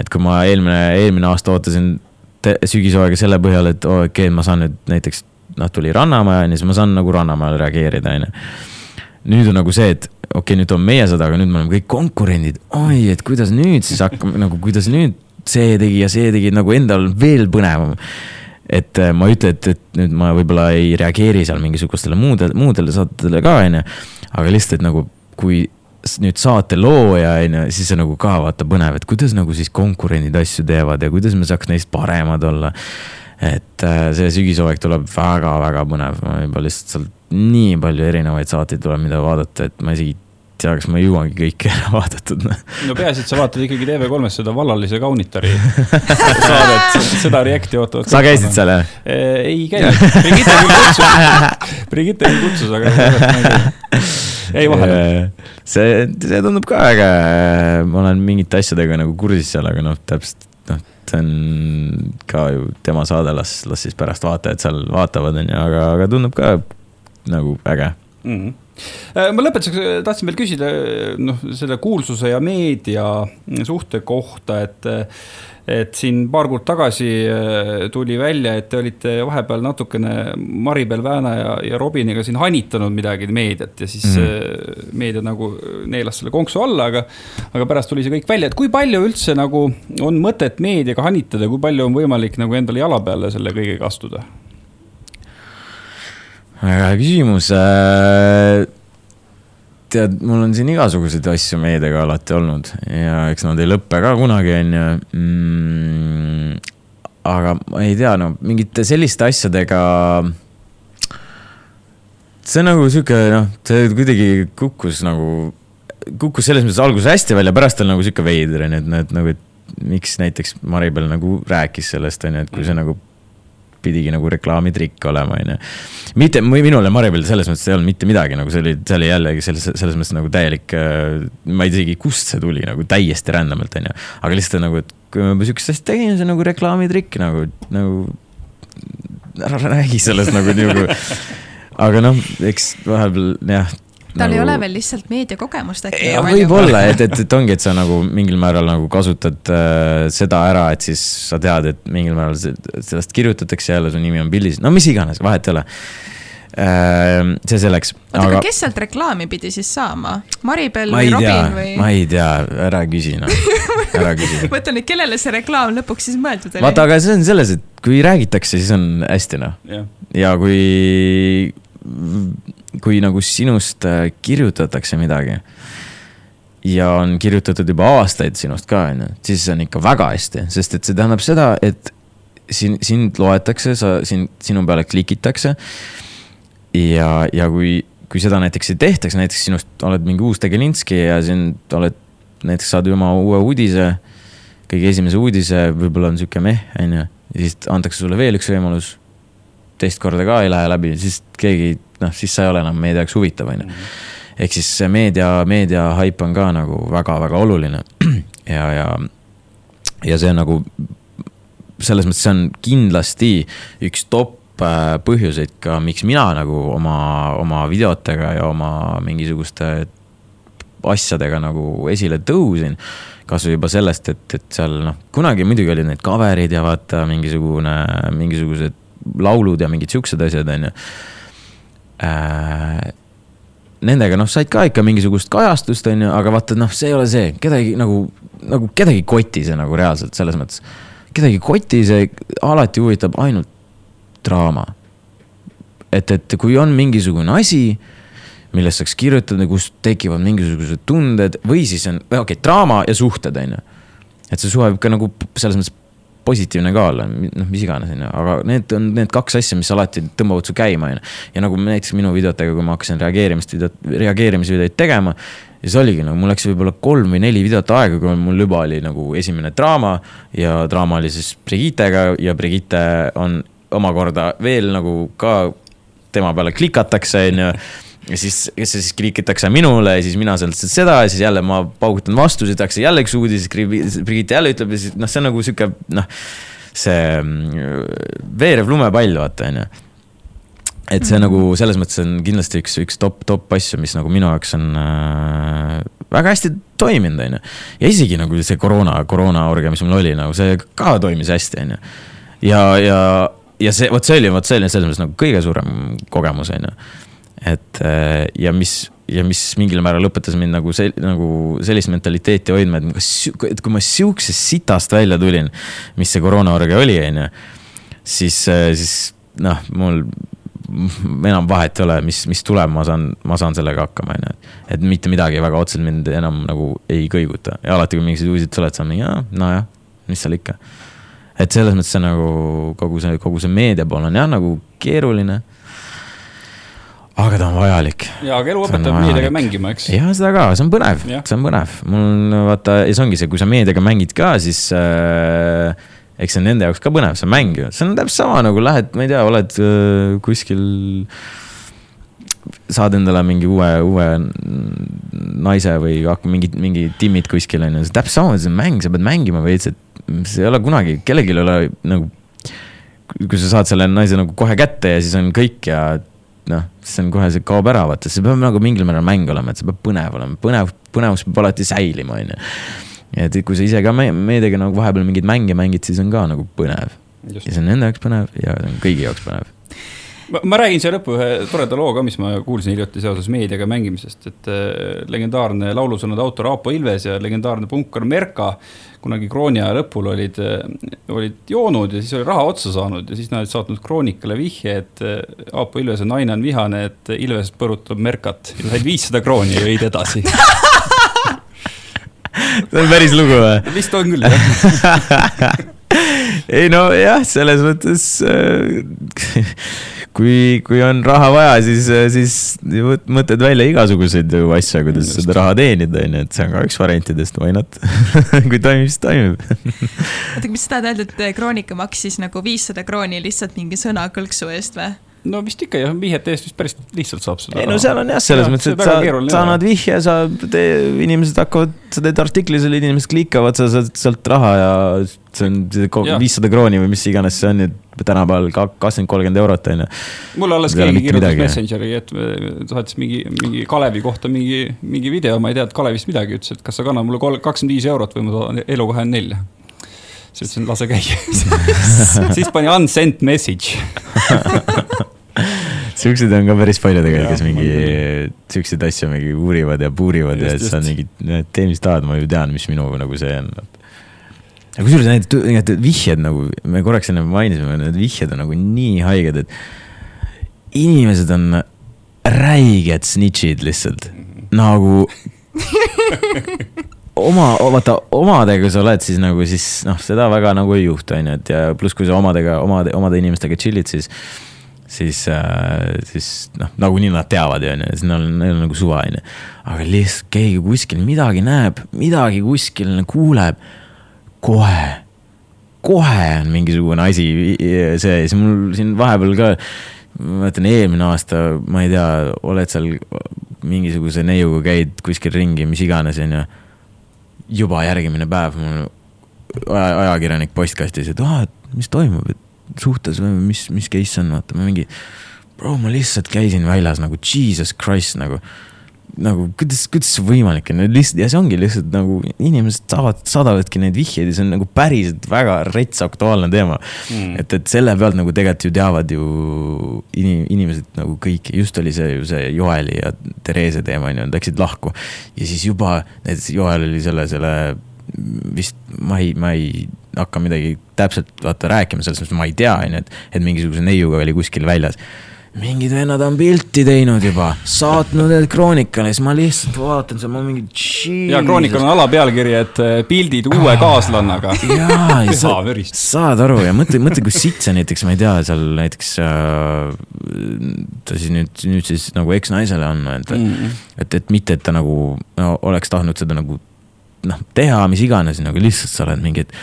et kui ma eelmine, eelmine aasta ootasin sügishooaega selle põhjal, et okei okay,, ma saan nüüd näiteks, noh, tuli Rannamäe, on ju, siis ma saan nagu Rannamaal reageerida, on ju. nüüd on nagu see, et okei okay,, nüüd on meie sõda, aga nüüd me oleme kõik konkurendid, oi, et kuidas nüüd siis hakkame, nagu kuidas nüüd see tegi ja see tegi nagu endal veel põnevam. et äh, ma ei ütle, et, et nüüd ma võib-olla ei reageeri seal mingisugustele muudele, muudele saatele ka, on ju. aga lihtsalt, et nagu kui nüüd saate looja, on ju, siis see nagu ka vaata põnev, et kuidas nagu siis konkurendid asju teevad ja kuidas me saaks neist paremad olla. et äh, see sügishooaeg tuleb väga-väga põnev, ma juba lihtsalt sealt nii palju erinevaid saateid tuleb, mida vaadata, et ma isegi tea, kas ma jõuangi kõike ära vaadatud. no peaasi, et sa vaatad ikkagi TV3-s seda vallalise kaunitari saadet, seda Reacti ootavad. sa käisid seal jah? ei käinud, Brigitte küll kutsus, Brigitte küll kutsus, aga ei vahele. see, see tundub ka äge, ma olen mingite asjadega nagu kursis seal, aga noh, täpselt noh, see on ka ju tema saade, las, las siis pärast vaatajad seal vaatavad, on ju, aga, aga tundub ka nagu äge mm. -hmm ma lõpetuseks äh, tahtsin veel küsida noh, selle kuulsuse ja meedia suhte kohta, et et siin paar kuud tagasi äh, tuli välja, et te olite vahepeal natukene Maribel Vääna ja, ja Robiniga siin hanitanud midagi meediat ja siis mm -hmm. meedia nagu neelas selle konksu alla, aga. aga pärast tuli see kõik välja, et kui palju üldse nagu on mõtet meediaga hanitada, kui palju on võimalik nagu endale jala peale selle kõigega astuda? Väga hea küsimus. Äh, tead, mul on siin igasuguseid asju meediaga alati olnud ja eks nad ei lõpe ka kunagi, on ju mm,. aga ma ei tea, no mingite selliste asjadega. see on nagu sihuke noh, see kuidagi kukkus nagu, kukkus selles mõttes alguses hästi välja, pärast on nagu sihuke veider, on ju, et näed nagu, et miks näiteks Maribel nagu rääkis sellest, on ju, et kui see nagu pidigi nagu reklaamitrikk olema, on ju. mitte, minule Maribel selles mõttes ei olnud mitte midagi, nagu see oli, see oli jällegi selles, selles mõttes nagu täielik, äh, ma ei teagi, kust see tuli nagu täiesti random'ilt, on ju. aga lihtsalt nagu, et kui ma sihukest asja tegin, see on nagu reklaamitrikk nagu, nagu ära räägi sellest nagu nagu. aga noh, eks vahepeal jah tal nagu... ei ole veel lihtsalt meediakogemust äkki. võib-olla, et, et, et ongi, et sa nagu mingil määral nagu kasutad äh, seda ära, et siis sa tead, et mingil määral sellest kirjutatakse jälle, su nimi on pildis, no mis iganes, vahet ei ole äh,. see selleks. oota, aga kes sealt reklaami pidi siis saama? Maribel või Robin või? ma ei tea, ära küsi noh, ära küsi mõtle nüüd, kellele see reklaam lõpuks siis mõeldud oli? vaata, aga see on selles, et kui räägitakse, siis on hästi noh ja kui kui nagu sinust äh, kirjutatakse midagi ja on kirjutatud juba aastaid sinust ka, on ju, siis on ikka väga hästi, sest et see tähendab seda, et sind, sind loetakse, sa, sind, sinu peale klikitakse. ja, ja kui, kui seda näiteks ei tehtaks, näiteks sinust oled mingi uus tegelinski ja sind oled, näiteks saad oma uue uudise, kõige esimese uudise, võib-olla on sihuke meh, on ju, siis antakse sulle veel üks võimalus. Teist korda ka ei lähe läbi, siis keegi noh, siis sa ei ole enam meedia jaoks huvitav, on ju. Mhm. ehk siis see meedia, meedia haip on ka nagu väga-väga oluline ja, ja, ja see on nagu selles mõttes see on kindlasti üks top äh, põhjuseid ka, miks mina nagu oma, oma videotega ja oma mingisuguste asjadega nagu esile tõusin. kasvõi juba sellest, et, et seal noh, kunagi muidugi olid need cover'id ja vaata mingisugune, mingisugused laulud ja mingid siuksed asjad, on ju äh, nendega noh, said ka ikka mingisugust kajastust, on ju, aga vaata noh, see ei ole see, kedagi nagu, nagu kedagi ei koti see nagu reaalselt selles mõttes. kedagi ei koti see, alati huvitab ainult draama. et, et kui on mingisugune asi, millest saaks kirjutada, kus tekivad mingisugused tunded või siis on, okei okay,, draama ja suhted, on ju. et see suhe võib ka nagu selles mõttes positiivne ka olla, noh, mis iganes, on ju, aga need on need kaks asja, mis alati tõmbavad su käima, on ju. ja nagu näiteks minu videotega, kui ma hakkasin reageerimist, reageerimisvideoid tegema, siis oligi nagu, mul läks võib-olla kolm või neli videot aega, kui mul juba oli nagu esimene draama ja draama oli siis Brigittega ja Brigitte on omakorda veel nagu ka tema peale klikatakse, on ju ja siis, kes siis klikitakse minule ja siis mina sealt seda ja siis jälle ma paugutan vastu, siis tehakse jälle üks uudis, Brigitte jälle ütleb ja siis noh, see on nagu sihuke noh, see mm, veerev lumepall, vaata, on ju et see mm -hmm. nagu selles mõttes on kindlasti üks, üks top, top asju, mis nagu minu jaoks on äh, väga hästi toiminud, on ju. ja isegi nagu see koroona, koroonaorgia, mis mul oli, nagu see ka toimis hästi, on ju. ja, ja, ja see, vot see oli, vot see oli selles mõttes nagu kõige suurem kogemus, on ju et äh, ja mis, ja mis mingil määral õpetas mind nagu sel-, nagu sellist mentaliteeti hoidma, et kas, et kui ma sihukesest sitast välja tulin, mis see koroonaorgia oli, on ju, siis, äh, siis noh, mul enam vahet ei ole, mis, mis tuleb, ma saan, ma saan sellega hakkama, on ju. et mitte midagi väga otseselt mind enam nagu ei kõiguta ja alati, kui mingisugused uudiseid tuleb, siis on mingi, nojah, mis seal ikka. et selles mõttes see nagu kogu see, kogu see meedia pool on jah, nagu keeruline aga ta on vajalik. ja, aga elu õpetab meediaga mängima, eks. ja seda ka, see on põnev, see on põnev, mul vaata ja see ongi see, kui sa meediaga mängid ka, siis äh, eks see on nende jaoks ka põnev, see on mäng ju, see on täpselt sama nagu lähed, ma ei tea, oled äh, kuskil. saad endale mingi uue, uue naise või mingi, mingi timmid kuskil on ju, see täpselt samamoodi, see on mäng, sa pead mängima veits, et see ei ole kunagi, kellelgi ei ole nagu. kui sa saad selle naise nagu kohe kätte ja siis on kõik ja noh, see on kohe, see kaob ära, vaata, see peab nagu mingil määral mäng olema, et see peab põnev olema, põnev, põnevus peab alati säilima, on ju. et kui sa ise ka meediaga nagu vahepeal mingeid mänge mängid, siis on ka nagu põnev. ja see on nende jaoks põnev ja kõigi jaoks põnev ma, ma räägin siia lõppu ühe toreda loo ka, mis ma kuulsin hiljuti seoses meediaga mängimisest, et äh, legendaarne laulusõnade autor Aapo Ilves ja legendaarne punkar Merka kunagi krooni aja lõpul olid, äh, olid joonud ja siis oli raha otsa saanud ja siis nad olid saatnud Kroonikale vihje, et äh, Aapo Ilvese naine on vihane, et Ilves põrutab Merkat. Ja said viissada krooni ja jõid edasi. See on päris lugu või? vist on küll, jah ei no jah, selles mõttes äh, kui, kui on raha vaja, siis, siis mõtled välja igasuguseid ju asju, kuidas Just. seda raha teenida, on ju, et see on ka üks variantidest, why not kui toimib, siis toimib oota, mis sa tahad öelda, et Kroonika maksis nagu viissada krooni lihtsalt mingi sõnakõlksu eest või? No vist ikka jah, vihjete eest vist päris lihtsalt saab seda. ei no seal on jah, selles ja, mõttes, et sa, sa annad vihje, sa, inimesed hakkavad, sa teed artikli selle, inimesed klikavad, sa saad sealt raha ja see on viissada krooni või mis iganes see on, et tänapäeval kakskümmend, kolmkümmend eurot on ju. mulle alles keegi kirjutas Messengeri, et saatis mingi, mingi Kalevi kohta mingi, mingi video, ma ei teadnud Kalevist midagi, ütles, et kas sa kannad mulle kakskümmend viis eurot või ma saan elukohe nelja siis ütlesin, lase käia. Siis pani unsent message. Siukseid on ka päris palju tegelikult, kes mingi siukseid asju mingi uurivad ja puurivad just, ja siis on mingi, tee mis tahad, ma ju tean, mis minu nagu see on. aga kusjuures need, need vihjed nagu, me korraks enne mainisime, need vihjed on nagu nii haiged, et inimesed on räiged snitšid lihtsalt. Mm, -hmm. nagu oma, vaata omadega sa oled, siis nagu siis noh, seda väga nagu ei juhtu, on ju, et ja pluss, kui sa omadega, omade, omade inimestega chill'id, siis siis äh,, siis noh, nagunii nad teavad on ju, siis neil on, neil on nagu suva on ju. aga lihtsalt keegi kuskil midagi näeb, midagi kuskil kuuleb, kohe, kohe on mingisugune asi see, siis mul siin vahepeal ka, ma mäletan eelmine aasta, ma ei tea, oled seal mingisuguse neiuga käid kuskil ringi, mis iganes, on ju juba järgmine päev mul aja, ajakirjanik postkastis, et aa, et mis toimub, et suhtes või mis, mis case on, vaata, ma mingi. Bro, ma lihtsalt käisin väljas nagu jesus christ nagu. Nagu kuidas, kuidas see võimalik on, lihtsalt ja see ongi lihtsalt nagu inimesed saavad, saadavadki neid vihjeid ja see on nagu päriselt väga rets aktuaalne teema. Mm.. et, et selle pealt nagu tegelikult ju teavad ju inim, inimesed nagu kõik, just oli see ju see Joeli ja Therese teema on ju, nad läksid lahku. ja siis juba näiteks Joel oli selle, selle vist ma ei, ma ei hakka midagi täpselt vaata rääkima sellest, sest ma ei tea, on ju, et, et mingisuguse neiuga oli kuskil väljas mingid vennad on pilti teinud juba, saatnud need Kroonikale, siis ma lihtsalt vaatan seal, ma mingi. ja Kroonikal on alapealkiri, et eh, pildid uue kaaslannaga. jaa, ja sa, saad aru ja mõtle, mõtle, kui sitt see näiteks, ma ei tea, seal näiteks äh,. ta siis nüüd, nüüd siis nagu eksnaisele on, et mm, -hmm. et, et mitte, et ta nagu no, oleks tahtnud seda nagu noh, teha mis iganes, nagu lihtsalt sa oled mingi, et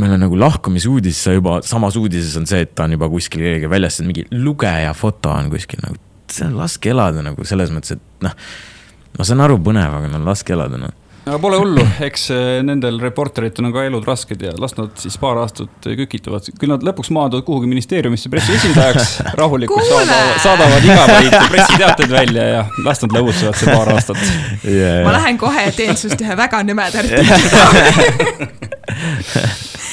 meil on nagu lahkumisuudis, sa juba, samas uudises on see, et ta on juba kuskil kellegi väljas, mingi lugeja foto on kuskil nagu, see on laske elada nagu selles mõttes, et noh. ma saan aru, põnev, aga no laske elada noh. Aga pole hullu, eks eh, nendel reporteritel on ka elud rasked ja las nad siis paar aastat kükitavad, küll nad lõpuks maanduvad kuhugi ministeeriumisse pressiesindajaks, rahulikult saadavad, saadavad igavaid pressiteateid välja ja las nad lõbutsevad see paar aastat. Yeah.. ma lähen kohe ja teen sinust ühe väga nõmeda artikli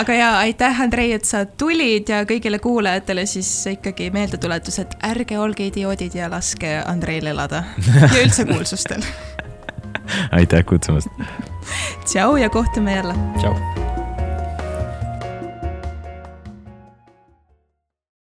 aga jaa, aitäh, Andrei, et sa tulid ja kõigile kuulajatele siis ikkagi meeldetuletus, et ärge olge idioodid ja laske Andreil elada ja üldse kuulsustel aitäh kutsumast. tšau ja kohtume jälle. tšau